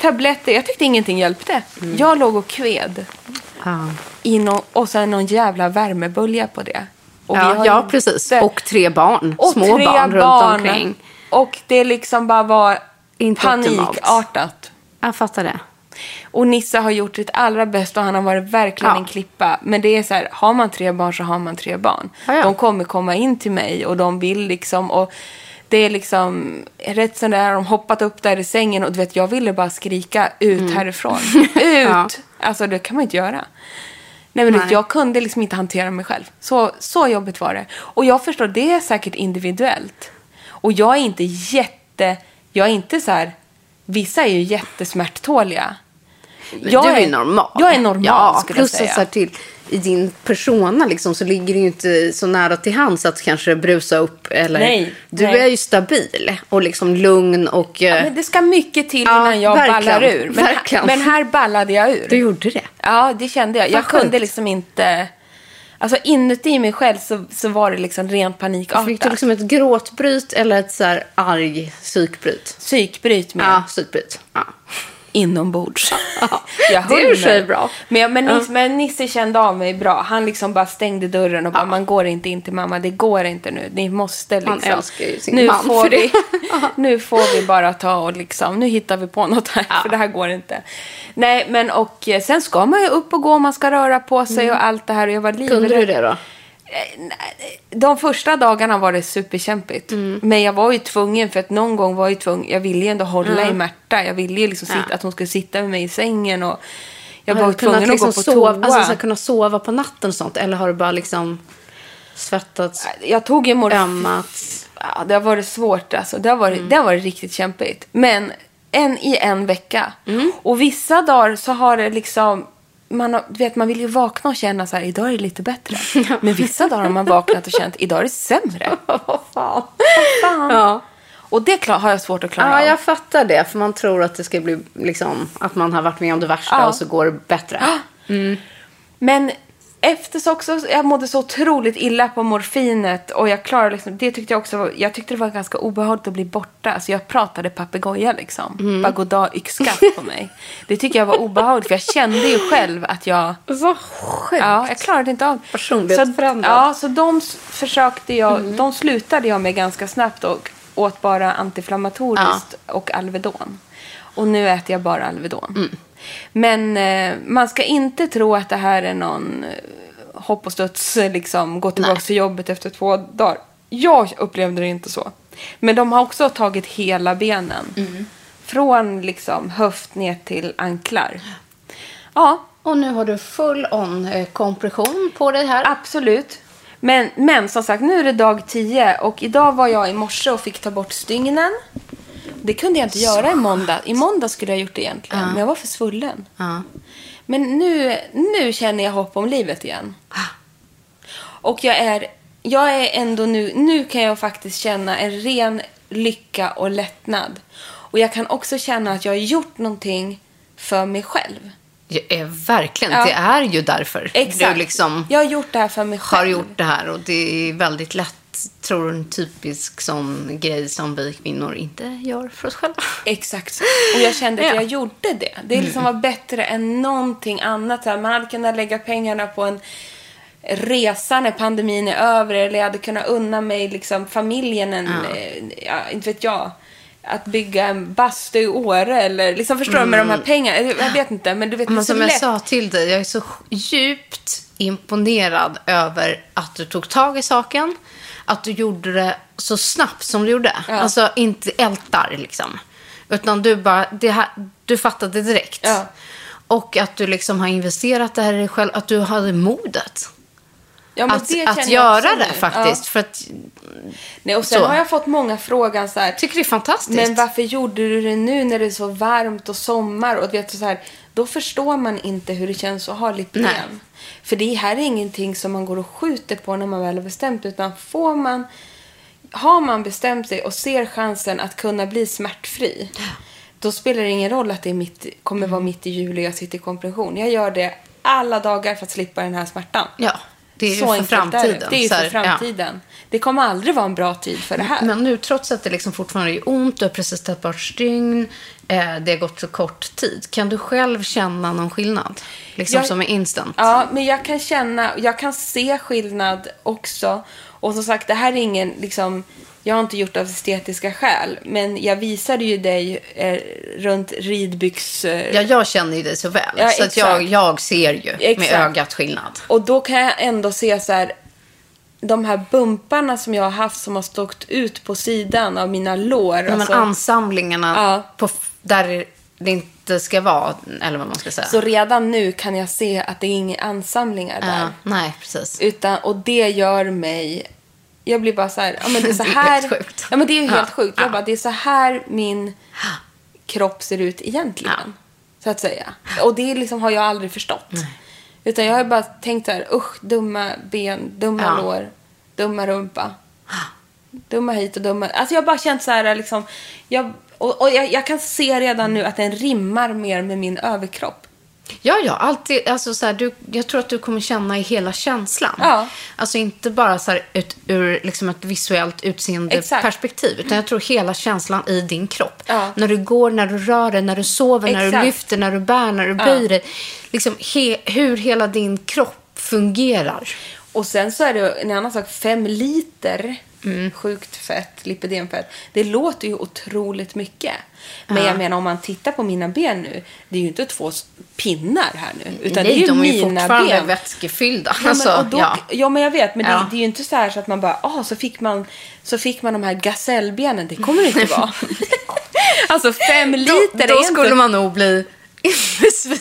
tabletter. Jag tyckte ingenting hjälpte. Mm. Jag låg och kved. Ja, I nå- och sen någon jävla värmebölja på det. Och vi ja, har ja precis. Och tre barn. och Små tre barn, runt omkring. Och det liksom bara var Inte optimalt. panikartat. Jag fattar det. Och Nisse har gjort sitt allra bästa och han har varit verkligen Ja. en klippa. Men det är så här, har man tre barn så har man tre barn. Ja, ja. De kommer komma in till mig och de vill liksom och det är liksom rätt som det är, de hoppat upp där i sängen och du vet, jag ville bara skrika ut härifrån. Ut! Mm. Ja. Alltså det kan man inte göra. Nej men du vet, Nej. jag kunde liksom inte hantera mig själv. Så, så jobbigt var det. Och jag förstår, det är säkert individuellt. Och jag är inte jätte, jag är inte så här, vissa är ju jättesmärttåliga. Men du är ju normal. Jag är normal ja, skulle plus jag säga. så här till i din persona liksom, så ligger det ju inte så nära till hands att kanske brusa upp. Eller, Nej, du nej. är ju stabil och liksom lugn och... eh, Men det ska mycket till Ja, innan jag verkligen, ballar ur. Men, verkligen. men här ballade jag ur. Du gjorde det. Ja, det kände jag. Jag Vad sjukt. kunde liksom inte... Alltså inuti mig själv så, så var det liksom Fick panikartat. du liksom ett gråtbryt eller ett så här arg psykbryt? Psykbryt med Ja, psykbryt. Ja. Inombords. Ja, jag det är sig bra. Men, jag- men, Nisse, men Nisse kände av mig bra. Han liksom bara stängde dörren och bara, man går inte in till mamma. Det går inte nu. Ni måste liksom. Han älskar ju sin nu man får för det. vi, Nu får vi bara ta och liksom, nu hittar vi på något här. För det här går inte. Nej, men och eh, sen ska man ju upp och gå, man ska röra på sig och allt det här. Och jag var livrädd. Mm. Kunde du det då? De första dagarna var det superkämpigt. Mm. Men jag var ju tvungen, för att någon gång var jag tvungen, jag ville ju ändå hålla i Märta. Jag ville ju liksom Ja. sitta, att hon skulle sitta med mig i sängen och jag var ju tvungen att gå liksom på sova, toa. alltså, så kunna sova på natten och sånt? Eller har du bara liksom svettats, Jag tog ju morfin. ömmats? Ja, det har varit svårt alltså. Det har varit, Mm. det har varit riktigt kämpigt. Men en i en vecka. Mm. Och vissa dagar så har det liksom... Man, har, vet, man vill ju vakna och känna så här, idag är det lite bättre. Men vissa dagar har man vaknat och känt, idag är det sämre. Vad fan. Fan. Ja. Och det klar, har jag svårt att klara ja, av. jag fattar det. För man tror att det ska bli liksom, att man har varit med om det värsta Ja. och så går det bättre. Men efter så också, jag mådde så otroligt illa på morfinet och jag klarade liksom, det tyckte jag också, jag tyckte det var ganska obehagligt att bli borta. Alltså jag pratade papegoja liksom. Mm. Bara goddag yxskaft på mig. Det tycker jag var obehagligt för jag kände ju själv att jag, Så sjukt. ja, jag klarade inte av. Personlighetsförändrad. Ja, så de försökte jag, de slutade jag med ganska snabbt och åt bara antiinflammatoriskt och Alvedon. Och nu äter jag bara Alvedon. Men eh, man ska inte tro att det här är någon eh, hopp och studs, liksom gå tillbaka till jobbet efter två dagar. Jag upplevde det inte så. Men de har också tagit hela benen. Från liksom höft ner till anklar. Ja, Och nu har du full on eh, kompression på dig här. Absolut. Men, men som sagt, nu är det dag 10 och idag var jag i morse och fick ta bort stygnen. Det kunde jag inte göra i måndag. I måndag skulle jag gjort det egentligen, men jag var för svullen. Ja. Men nu, nu känner jag hopp om livet igen. Och jag är, jag är ändå nu, nu kan jag faktiskt känna en ren lycka och lättnad. Och jag kan också känna att jag har gjort någonting för mig själv. Ja, eh, verkligen. Ja. Det är ju därför Exakt. du liksom Jag har gjort det här för mig själv. har gjort det här. Och det är väldigt lätt, tror en typisk sån grej som vi kvinnor inte gör för oss själva. Exakt. Och jag kände att Ja. jag gjorde det. Det liksom Mm. var bättre än någonting annat. Man hade kunnat lägga pengarna på en resa när pandemin är över. Eller jag hade kunnat unna mig liksom familjen en, eh, ja, inte vet jag. Att bygga en bastu i Åre eller liksom förstår du med de här pengarna. Jag jag vet inte men du vet det är Men så som jag lätt. sa till dig, jag är så djupt imponerad över att du tog tag i saken. Att du gjorde det så snabbt som du gjorde. Ja. Alltså inte ältar liksom. Utan du bara, det här, du fattade direkt. Ja. Och att du liksom har investerat det här i dig själv. Att du hade modet. Ja, att att göra det faktiskt. Ja. För att Nej, och sen Så. har jag fått många frågan så här. tycker det är fantastiskt. Men varför gjorde du det nu när det är så varmt och sommar? Och du vet, så här, då förstår man inte hur det känns att ha lipödem. För det här är ingenting som man går och skjuter på när man väl har bestämt. Utan får man, har man bestämt sig och ser chansen att kunna bli smärtfri. Då spelar det ingen roll att det är mitt, kommer vara mitt i juli och jag sitter i kompression. Jag gör det alla dagar för att slippa den här smärtan. Ja, det är ju Så för enkelt är framtiden. Det, det är ju för här, ja. framtiden. Det kommer aldrig vara en bra tid för det här. Men nu, trots att det liksom fortfarande är ont, du har precis tagit bort stygn, eh, det har gått så kort tid. Kan du själv känna någon skillnad? Liksom Jag- som är instant? Ja, men jag kan känna, jag kan se skillnad också. Och som sagt, det här är ingen, liksom, jag har inte gjort av estetiska skäl. Men jag visade ju dig eh, runt ridbyx... Eh, Ja, jag känner ju dig så väl. Ja, så att jag, jag ser ju Exakt. med ögat skillnad. Och då kan jag ändå se så här, de här bumparna som jag har haft som har stått ut på sidan av mina lår. Ja, alltså, men ansamlingarna Ja. på, där det inte ska vara, eller vad man ska säga. så redan nu kan jag se att det är inga ansamlingar där. ja, nej, precis. Utan, och det gör mig... Jag blir bara så här... Ja, men det är så Det är här helt sjukt. Ja, men det är ju helt Ja, sjukt. Jag ja. bara, det är så här min kropp ser ut egentligen. Så att säga. Och det liksom har jag aldrig förstått. Utan jag har bara tänkt så här, usch, dumma ben, dumma Ja. lår, dumma rumpa. Dumma hit och dumma... Alltså jag har bara känt så här liksom... Jag, och och jag, jag kan se redan nu att den rimmar mer med min överkropp. Ja, ja, alltid. Alltså, så här, du, jag tror att du kommer känna i hela känslan. Ja. Alltså inte bara så här, ut, ur liksom ett visuellt utseende Exakt. perspektiv. Utan jag tror hela känslan i din kropp. Ja. När du går, när du rör dig, när du sover, när du Exakt. lyfter, när du bär, när du böjer dig. Liksom he, hur hela din kropp fungerar. Och sen så är det en annan sak, fem liter Mm. sjukt fett, lipidemfett. Det låter ju otroligt mycket. Men jag menar om man tittar på mina ben nu, det är ju inte två pinnar här nu. Utan Nej, det är ju de är ju fortfarande ben. vätskefyllda. Ja, alltså, men, då, ja. ja. men jag vet, men Ja. det, det är ju inte så här så att man bara, ah, så fick man, så fick man de här gasellbenen. Det kommer det inte vara. alltså fem liter då, då är skulle inte... man nog bli.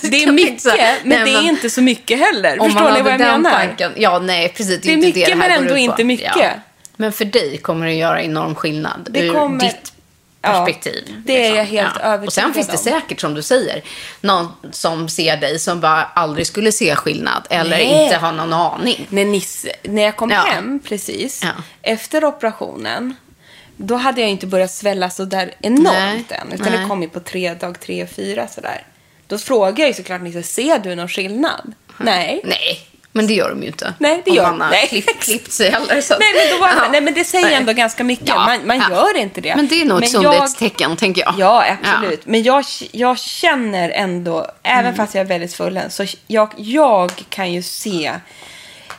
Det är mycket, men nej, det är inte så mycket heller. Om Förstår ni vad jag den menar? Tanken, ja, nej, precis. Det är inte mycket, det det men ändå inte mycket. Ja. Men för dig kommer det göra enorm skillnad Det ur kommer- ditt Ja, perspektiv. liksom. det är jag helt övertygad Och sen finns det om. säkert, som du säger, någon som ser dig som bara aldrig skulle se skillnad eller Nej. inte har någon aning. när, Nisse, när jag kom Ja. hem precis Ja. efter operationen, då hade jag inte börjat svälla så där enormt Nej. än. Utan Nej. det kom ju på tre, dag tre, fyra sådär. Då frågar jag ju såklart Nisse, ser du någon skillnad? Nej. Nej, men det gör de ju inte. Nej, det gör man har nej. Klippt, sig heller. Så Nej, men, då var, Ja. nej, men det säger Nej. ändå ganska mycket. Ja, Man, man ja. gör inte det. Men det är nog ett jag- sundhetstecken, tänker jag. Ja, absolut. Men jag, jag känner ändå, även fast jag är väldigt svullen, så jag, jag kan ju se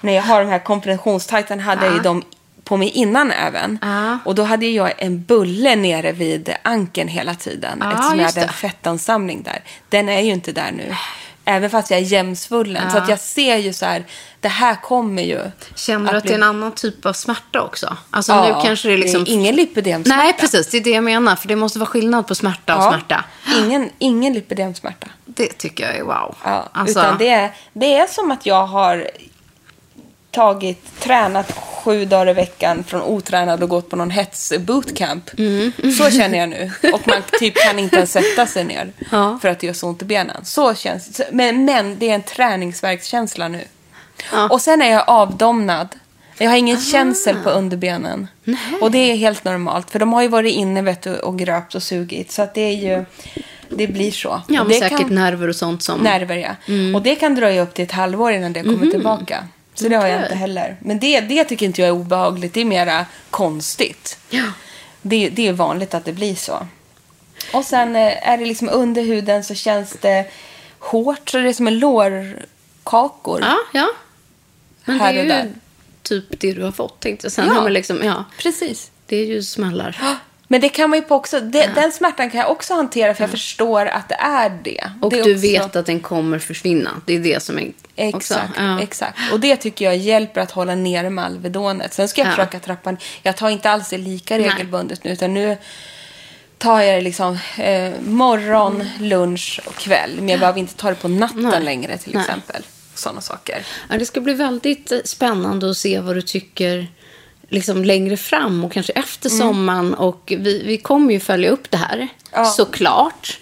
när jag har de här kompressionstajten hade jag ju dem på mig innan även. Ja. Och då hade jag en bulle nere vid ankeln hela tiden. Ja, eftersom jag hade en fettansamling där. Den är ju inte där nu. Även fast jag är jämnsvullen. Så Ja. att jag ser ju så här, det här kommer ju. Känner du att bli- det är en annan typ av smärta också? Alltså Ja, nu kanske det är liksom... det är ingen lipödemsmärta. Nej, precis. Det är det jag menar. För det måste vara skillnad på smärta och Ja. smärta. Ingen, ingen lipödemsmärta. Det tycker jag är wow. Ja, Alltså, Utan det är, det är som att jag har tagit, tränat sju dagar i veckan från otränad och gått på någon hets bootcamp. Mm. Så känner jag nu. Och man typ kan inte ens sätta sig ner Ja. för att det gör så ont i benen. Så känns. Men, men det är en träningsverkskänsla nu. Ja. Och sen är jag avdomnad. Jag har ingen känsel på underbenen. Och det är helt normalt. För de har ju varit inne vet du, och gröpt och sugit. Så att det är ju... Det blir så. Ja, Och men det säkert kan- nerver och sånt som... nerver, ja. Och det kan dröja upp till ett halvår innan det kommer tillbaka. Så det har jag inte heller. Men det, det tycker inte jag är obehagligt. Det är mera konstigt. Ja. Det, det är vanligt att det blir så. Och sen eh, är det liksom under huden så känns det hårt. Så det är som en lårkakor. Ja, ja. Men Här det är ju typ det du har fått, tänkte jag. Sen Ja. har man liksom, ja. Precis. Det är ju smällar. Men det kan man ju på också, det, den smärtan kan jag också hantera för jag förstår att det är det. Och det är du också- vet att den kommer försvinna. Det är det som är Exakt. Ja. exakt. Och det tycker jag hjälper att hålla nere med Alvedonet. Sen ska jag Ja. försöka trappa ner. Jag tar inte alls det lika regelbundet nu, utan nu tar jag det liksom eh, morgon, lunch och kväll. Men jag behöver inte ta det på natten Nej. längre till Nej. exempel. Sådana saker. Ja, det ska bli väldigt eh, spännande att se vad du tycker liksom längre fram och kanske efter sommaren. Och vi, vi kommer ju följa upp det här, Ja. såklart.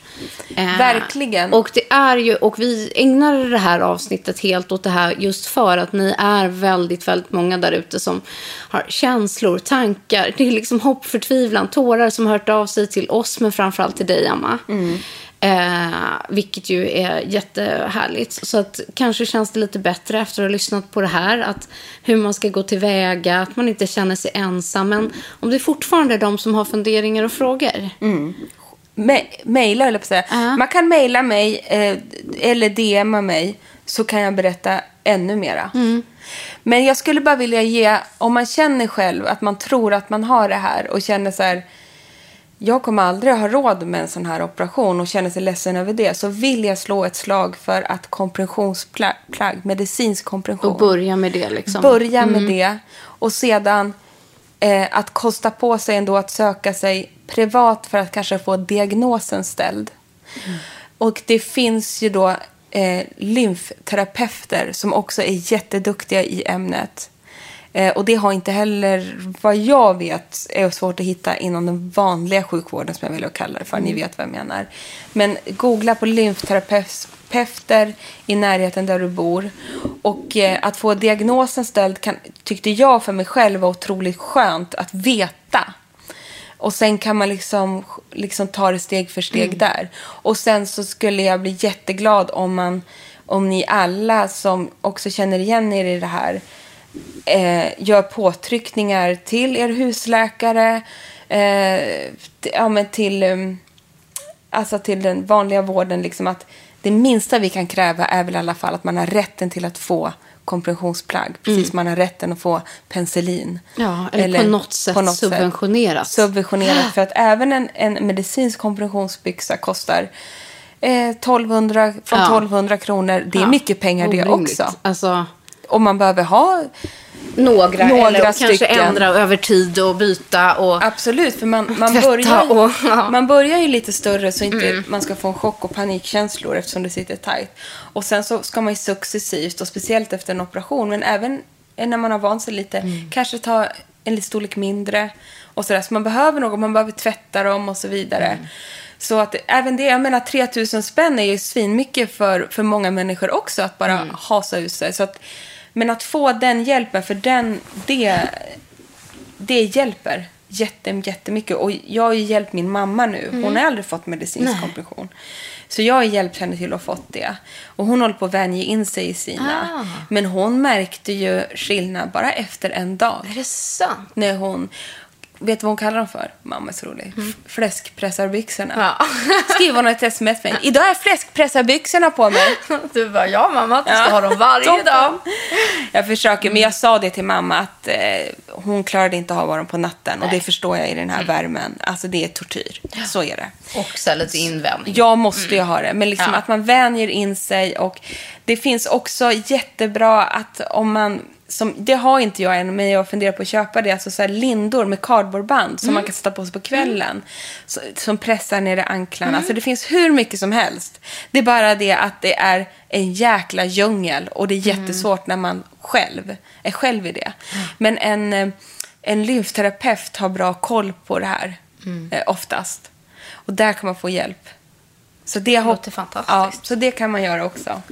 Eh, Verkligen. Och, det är ju, och vi ägnar det här avsnittet helt åt det här just för att ni är väldigt, väldigt många där ute som har känslor, tankar. Det är liksom hopp, förtvivlan, tårar som har hört av sig till oss, men framförallt till dig, Emma. Eh, vilket ju är jättehärligt. Så att kanske känns det lite bättre efter att ha lyssnat på det här. Att hur man ska gå tillväga, att man inte känner sig ensam. Men om det fortfarande är de som har funderingar och frågor. Me- Maila, höll jag på säga. Ja. Man kan mejla mig eh, eller DMa mig så kan jag berätta ännu mera. Mm. Men jag skulle bara vilja ge, om man känner själv att man tror att man har det här och känner så här, jag kommer aldrig ha råd med en sån här operation och känner sig ledsen över det, så vill jag slå ett slag för att kompressionsplagg, medicinsk kompression, Och börja med det liksom. Börja med det och sedan eh, att kosta på sig ändå att söka sig privat för att kanske få diagnosen ställd. Och det finns ju då eh, lymfterapeuter som också är jätteduktiga i ämnet. Eh, och det har inte heller, vad jag vet, är svårt att hitta inom den vanliga sjukvården som jag vill kalla det för. Ni vet vad jag menar. Men googla på lymfterapeuter i närheten där du bor. Och eh, att få diagnosen ställd kan, tyckte jag för mig själv var otroligt skönt att veta. Och sen kan man liksom, liksom ta det steg för steg där. Och sen så skulle jag bli jätteglad om, man, om ni alla som också känner igen er i det här eh, gör påtryckningar till er husläkare, eh, ja, men till, um, alltså till den vanliga vården. Liksom att det minsta vi kan kräva är väl i alla fall att man har rätten till att få kompressionsplagg. Precis som man har rätten att få penicillin. Ja, eller, på något sätt subventionerat. Subventionerat. För att även en, en medicinsk kompressionsbyxa kostar eh, 1200, från Ja. 1200 kronor. Det är Ja, mycket pengar det orimligt. också. Alltså, Och man behöver ha några, Några eller kanske stycken. ändra över tid och byta. Och, Absolut, för man, man, börjar, och- ja. Mm. man börjar ju lite större så inte man ska få en chock och panikkänslor eftersom det sitter tajt. Och sen så ska man ju successivt, och speciellt efter en operation, men även när man har vant sig lite, Mm. kanske ta en liten storlek mindre. Och sådär. Så man behöver något, man behöver tvätta dem och så vidare. Mm. Så att även det, jag menar 3000 spänn är ju svinmycket för, för många människor också att bara Mm. hasa ut sig. Så att, men att få den hjälpen, för den, det, det hjälper jätte, jättemycket. Och jag har ju hjälpt min mamma nu. Hon har aldrig fått medicinsk kompression. Så jag har hjälpt henne till att fått det. Och hon håller på att vänja in sig i sina. Men hon märkte ju skillnad bara efter en dag. är det sant? När hon... Vet du vad hon kallar dem för? Mamma är så rolig. Mm. Fläskpressarbyxorna. Ja. Skriver hon ett sms med. Idag är fläskpressarbyxorna på mig. Du bara, ja mamma, att du ska Ja. ha dem varje dag. Jag försöker, men jag sa det till mamma att eh, hon klarade inte att ha dem på natten. Och det förstår jag i den här värmen. Alltså det är tortyr. Så är det. Och så lite invändning. Jag måste ju ha det. Men liksom Ja. att man vänjer in sig. Och det finns också jättebra att om man... Som, det har inte jag än, men jag funderar på att köpa det. Alltså så här lindor med kardborreband som man kan sätta på sig på kvällen. Så, som pressar ner i anklarna. Så det finns hur mycket som helst. Det är bara det att det är en jäkla djungel. Och det är jättesvårt när man själv är själv i det. Men en, eh, en lymfterapeut har bra koll på det här. Eh, oftast. Och där kan man få hjälp. Så det, hopp- låter fantastiskt. Ja, så det kan man göra också.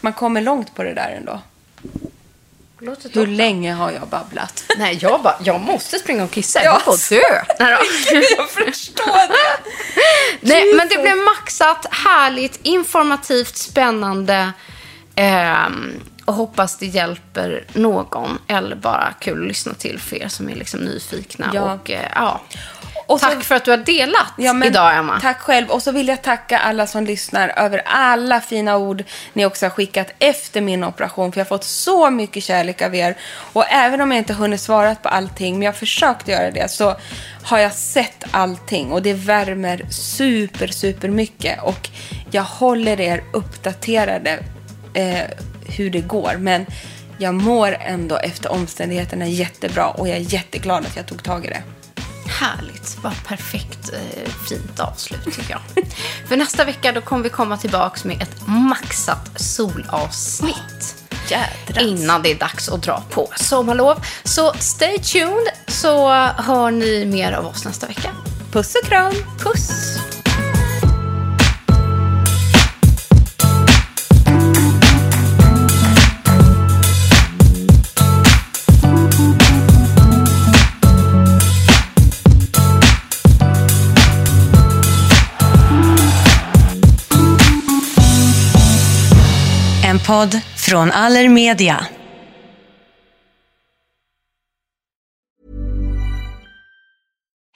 Man kommer långt på det där ändå. Hur länge har jag babblat? Nej, jag bara, jag måste springa och kissa. Ja. Jag får dö. Nej, jag förstår det. Nej, men det blev maxat, härligt, informativt, spännande. Ehm, och hoppas det hjälper någon. Eller bara kul att lyssna till för er som är liksom nyfikna. Ja. Och, eh, ja. Och så- Tack för att du har delat Ja, men idag, Emma. Tack själv. Och så vill jag tacka alla som lyssnar över alla fina ord ni också har skickat efter min operation. För jag har fått så mycket kärlek av er. Och även om jag inte hunnit svara på allting, men jag har försökt göra det, så har jag sett allting. Och det värmer super, super mycket. Och jag håller er uppdaterade eh, hur det går. Men jag mår ändå efter omständigheterna jättebra. Och jag är jätteglad att jag tog tag i det. Härligt. Vad perfekt eh, fint avslut tycker jag. För nästa vecka då kommer vi komma tillbaka med ett maxat solavsnitt. Jädrans. Innan det är dags att dra på sommarlov. Så stay tuned så hör ni mer av oss nästa vecka. Puss och kram! Puss! Podd från Allermedia.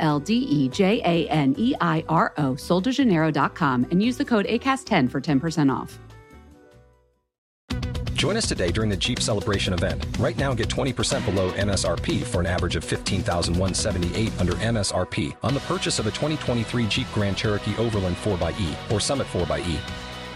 L D E J A N E I R O, soldejaneiro.com, and use the code ACAST10 for 10% off. Join us today during the Jeep Celebration event. Right now, get 20% below MSRP for an average of 15178 under MSRP on the purchase of a 2023 Jeep Grand Cherokee Overland 4xE or Summit 4xE.